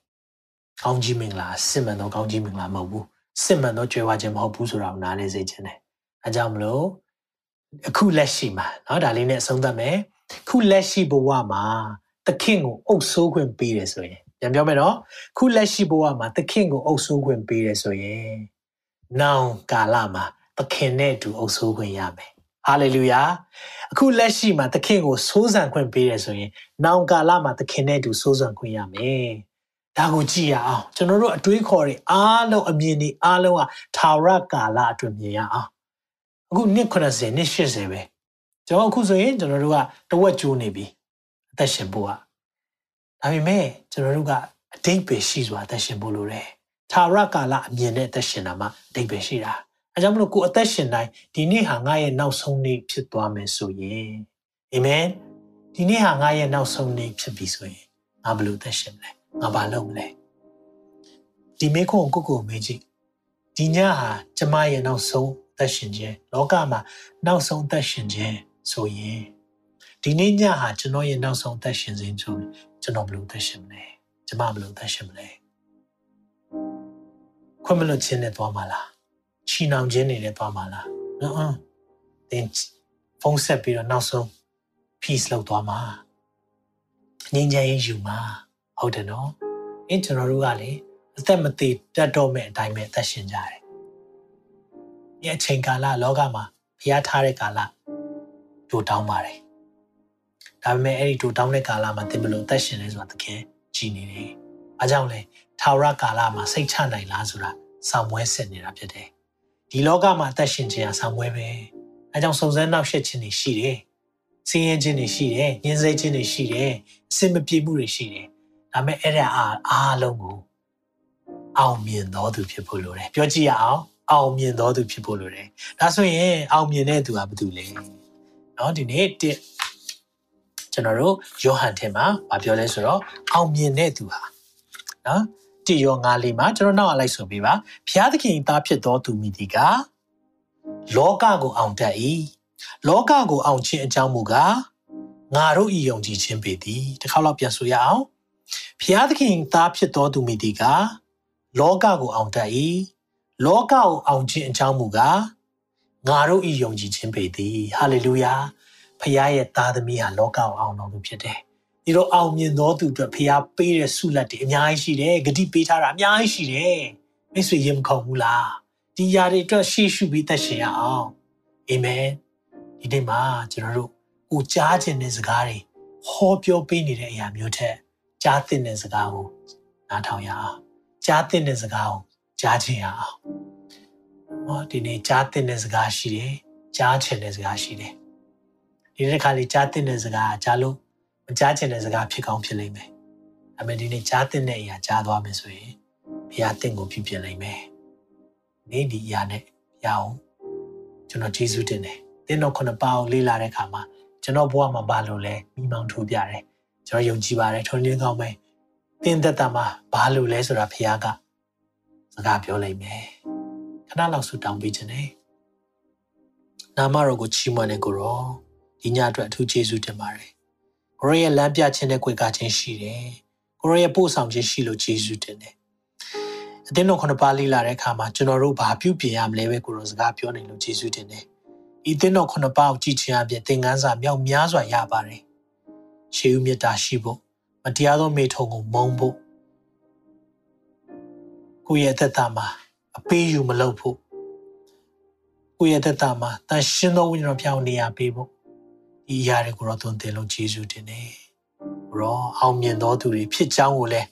ကောင်းကြီးမင်္ဂလာစစ်မှန်သောကောင်းကြီးမင်္ဂလာမဟုတ်ဘူးစစ်မှန်သောကြွယ်ဝခြင်းမဟုတ်ဘူးဆိုတာကိုနားလည်စေခြင်းတယ်အဲကြောင့်မလို့အခုလက်ရှိမှာเนาะဒါလေးနဲ့အဆုံးသတ်မယ်ခုလက်ရှိဘဝမှာသခင်ကိုအုပ်ဆိုးခွင့်ပေးတယ်ဆိုရင် ပြန်ပြောမယ်နော်ခုလက်ရှိဘဝမှာသခင်ကိုအုပ်ဆိုးခွင့်ပေးတယ်ဆိုရင်နောင်ကာလမှာသခင်နဲ့အတူအုပ်ဆိုးခွင့်ရမယ်ဟာလေလုယာအခုလက်ရှိမှာသခင်ကိုစိုးစံခွင့်ပေးတယ်ဆိုရင်နောင်ကာလမှာသခင်နဲ့အတူစိုးစံခွင့်ရမယ်ဒါကိုကြည့်ရအောင်ကျွန်တော်တို့အတွေးခေါ်တွေအားလုံးအမြင်တွေအားလုံးကထာဝရကာလအတွက်မြင်ရအောင်အခုနှစ်90နှစ်80ပဲကျွန်တော်အခုဆိုရင်ကျွန်တော်တို့ကတဝက်ကျိုးနေပြီအသက်ရှင်ဖို့က ဒါပေမဲ့ကျွန်တော်တို့ကအတိတ်ပဲရှိစွာအသက်ရှင်ဖို့လိုတယ်ထာဝရကာလအမြင်နဲ့အသက်ရှင်တာမှအတိတ်ပဲရှိတာအဲကြောင့်မလို့ကိုအသက်ရှင်တိုင်းဒီနေ့ဟာငါရဲ့နောက်ဆုံးနေ့ဖြစ်သွားမယ်ဆိုရင်အာမင်ဒီနေ့ဟာငါရဲ့နောက်ဆုံးနေ့ဖြစ်ပြီဆိုရင်ငါဘယ်လိုသက်ရှင်မလဲငါဘာလုပ်မလဲဒီမေခွန်းကိုကိုကိုမေးကြည့်ဒီညဟာကျမရဲ့နောက်ဆုံးသက်ရှင်ခြင်းလောကမှာနောက်ဆုံးသက်ရှင်ခြင်းဆိုရင် ဒီနေ့ညဟာကျွန်တော်ရဲ့နောက်ဆုံးသက်ရှင်ခြင်းဆိုရင်ကျွန်တော်ဘယ်လိုသက်ရှင်မလဲကျမဘယ်လိုသက်ရှင်မလဲခွင့်မလွတ်ခြင်းနဲ့သွားမှာလားချီနှောင်ခြင်းတွေနဲ့သွားမှာလားနော်သင်ဖုန်းဆက်ပြီးတော့နောက်ဆုံး peace လောက်သွားမှာငြိမ်းချမ်းရေးယူမှာဟုတ်တယ်နော်အင်းကျွန်တော်တို့ကလေအသက်မသေးတတ်တော့မဲ့အတိုင်းပဲအသက်ရှင်ကြတယ်ဒီအချိန်ကာလလောကမှာဖျားထားတဲ့ကာလဒိုတောင်းပါတယ် ဒါပေမဲ့အဲ့ဒီဒိုတောင်းတဲ့ကာလမှာသင်ဘယ်လိုသက်ရှင်လဲဆိုတာသခင်ကြည်နေတယ်။အားကြောင့်လဲထာဝရကာလမှာစိတ်ချနိုင်လားဆိုတာဆောင်ပွဲဆင်နေတာဖြစ်တယ်။ဒီလောကမှာသက်ရှင်ခြင်းဟာဆောင်ပွဲပဲ။အားကြောင့်စုံစမ်းနောက်ရှက်ခြင်းတွေရှိတယ်။စည်ရင်ခြင်းတွေရှိတယ်၊ညှင်းဆဲခြင်းတွေရှိတယ်၊အစင်မပြေမှုတွေရှိတယ်။ဒါပေမဲ့အဲ့ဒါအားအားလုံးကိုအောင်မြင်တော်သူဖြစ်ဖို့လိုတယ်။ပြောကြည့်ရအောင်။အောင်မြင်တော်သူဖြစ်ဖို့လိုတယ်။ဒါဆိုရင်အောင်မြင်တဲ့သူကဘာတူလဲ။နော်ဒီနေ့ ကျွန်တော်တို့ယောဟန်ထဲမှာဗာပြောလဲဆိုတော့အောင်မြင်တဲ့သူဟာနော်တိယောငါလီမှာကျွန်တော်နောက်အလိုက်ဆိုပြီးပါဘုရားသခင်သားဖြစ်တော်သူမိဒီကလောကကိုအောင်တတ်၏လောကကိုအောင်ခြင်းအကြောင်းမူကားငါတို့ဤယုံကြည်ခြင်းပေသည်တစ်ခါတော့ပြန်ဆိုရအောင်ဘုရားသခင်သားဖြစ်တော်သူမိဒီကလောကကိုအောင်တတ်၏လောကကိုအောင်ခြင်းအကြောင်းမူကားငါတို့ဤယုံကြည်ခြင်းပေသည်ဟာလေလုယာ ဖခင်ရဲ့သားသမီးဟာလောကကိုအောင်တော်သူဖြစ်တယ်ဒီတော့အောင်မြင်သောသူအတွက်ဖခင်ပေးတဲ့ဆုလက်တွေအများကြီးရှိတယ်ဂတိပေးထားတာအများကြီးရှိတယ်မိတ်ဆွေရင်မခုန်ဘူးလားဒီຢာတွေအတွက်ရှေ့ရှုပြီးသက်ရှင်ရအောင်အာမင်ဒီနေ့မှာကျွန်တော်တို့ကိုကြားခြင်းတဲ့စကားတွေဟောပြောပေးနေတဲ့အရာမျိုးထက်ကြားသင့်တဲ့စကားကိုနားထောင်ရအောင်ကြားတဲ့တဲ့စကားကိုကြားချင်ရအောင်ဟောဒီနေ့ကြားတဲ့တဲ့စကားရှိတယ်ကြားချင်တဲ့စကားရှိတယ် ဒီနေ့ခါလေးကြားတဲ့တဲ့စကားကြားလို့မကြားချင်တဲ့စကားဖြစ်ကောင်းဖြစ်လိမ့်မယ်အမေဒီနေ့ကြားတဲ့အရာကြားသွားမယ်ဆိုရင်ဘုရားတင့်ကိုဖြစ်ပြင်လိမ့်မယ်နေ့ဒီအရာနဲ့ရအောင်ကျွန်တော်ကျေးဇူးတင်တယ်တင်းတော်ခုနှစ်ပါးကိုလေ့လာတဲ့အခါမှာကျွန်တော်ဘဝမှာဘာလို့လဲမိမောင်းထိုးပြတယ်ကျွန်တော်ယုံကြည်ပါတယ်ထွန်းလင်းကောင်းမယ်တင်းသက်တာမှာဘာလို့လဲဆိုတာဘုရားကစကားပြောလိုက်မယ်ခဏလောက်ဆူတောင်းပေးခြင်းနဲ့နာမတော်ကိုချီးမွမ်းတဲ့ကိုရော ဒီညအတွက်အထူးကျေးဇူးတင်ပါတယ်ကိုရောရဲ့လမ်းပြခြင်းနဲ့ကြွေကားခြင်းရှိတယ်ကိုရောရဲ့ပို့ဆောင်ခြင်းရှိလို့ကျေးဇူးတင်တယ်အသင်းတော်ခုနှစ်ပါးလေးလာတဲ့အခါမှာကျွန်တော်တို့ဘာပြုပြင်ရမလဲပဲကိုရောစကားပြောနေလို့ကျေးဇူးတင်တယ်ဤသင်းတော်ခုနှစ်ပါးကိုကြည်ချင်အပြင်သင်ခန်းစာမြောက်များစွာရပါတယ်ရှေးဦးမြတ်တာရှိဖို့မတရားသောမိထုံကိုမုံဖို့ကိုယ့်ရဲ့သက်တာမှာအပေးယူမလုပ်ဖို့ကိုယ့်ရဲ့သက်တာမှာတန်ရှင်းသောဝိညာဉ်တော်ပြောင်းနေရပေးဖို့ ဒီအရာတွေကိုတော့သွန်သင်လို့ယေရှုတင်တယ်။ရောအောင်မြင်သောသူတွေဖြစ်ကြောင်းကိုလည်း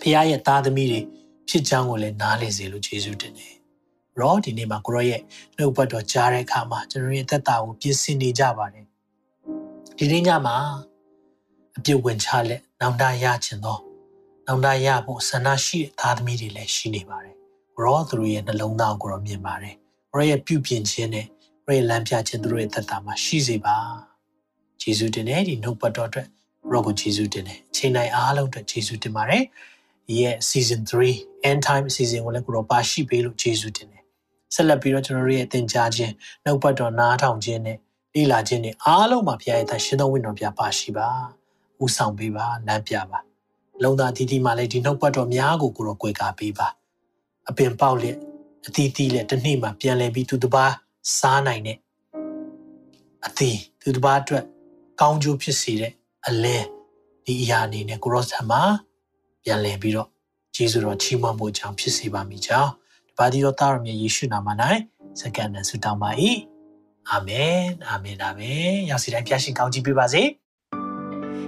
ဖခင်ရဲ့သားသမီးတွေဖြစ်ကြောင်းကိုလည်းနားလည်စေလို့ယေရှုတင်တယ်။ရောဒီနေ့မှာကိုရောရဲ့နှုတ်ပတ်တော်ကြားတဲ့အခါမှာကျွန်တော်ရဲ့သက်တာကိုပြင်ဆင်နေကြပါတယ်။ဒီနေ့ညမှာအပြုတ်ဝင်ချလက်နောင်တရခြင်းသောနောင်တရဖို့ဆန္ဒရှိတဲ့သားသမီးတွေလည်းရှိနေပါတယ်။ကိုရောသူတို့ရဲ့နှလုံးသားကိုရောမြင်ပါတယ်။ကိုရောရဲ့ပြုပြင်ခြင်းနဲ့ ကိုရောရဲ့လမ်းပြခြင်းသူတို့ရဲ့သက်တာမှာရှိစေပါ။ယေရှုတင်တဲ့ဒီနှုတ်ပတ်တော်အတွက်ရောကိုယေရှုတင်တယ်။ချိန်တိုင်းအားလုံးအတွက်ယေရှုတင်ပါတယ်။ဒီရဲ့ season 3 end time season ကိုလည်းကိုရောပါရှိပေးလို့ယေရှုတင်တယ်။ဆက်လက်ပြီးတော့ကျွန်တော်တို့ရဲ့သင်ကြားခြင်းနှုတ်ပတ်တော်နားထောင်ခြင်းနဲ့လေ့လာခြင်းတွေအားလုံးမှာဘုရားရဲ့သရှင်တော်ဝိညာဉ်တော်ပြပါရှိပါ။ဦးဆောင်ပေးပါလမ်းပြပါ။လုံသားတီတီမှလည်းဒီနှုတ်ပတ်တော်များကိုကိုတော့ကြွယ်ကာပေးပါအပင်ပေါက်လက်အတီးတီးလက်တစ်နေ့မှပြန်လဲပြီးသူတစ်ပါး စားနိုင်တဲ့အသီးသူတစ်ပါးအတွက်ကောင်းကျိုးဖြစ်စေတဲ့အလင်းဒီအရာအနေနဲ့ကိုရောဆံမှာပြန်လဲပြီးတော့ယေရှုတော်ချီးမွမ်းဖို့ကြောင့်ဖြစ်စေပါမိကြောင်းတပါးဒီတော်သားတော်မြတ်ယေရှုနာမ၌စက္ကန့်နဲ့ဆုတောင်းပါ၏အာမင်အာမင်အာမင်ရောက်စီတိုင်းဖျားရှင်ကောင်းချီးပေးပါစေ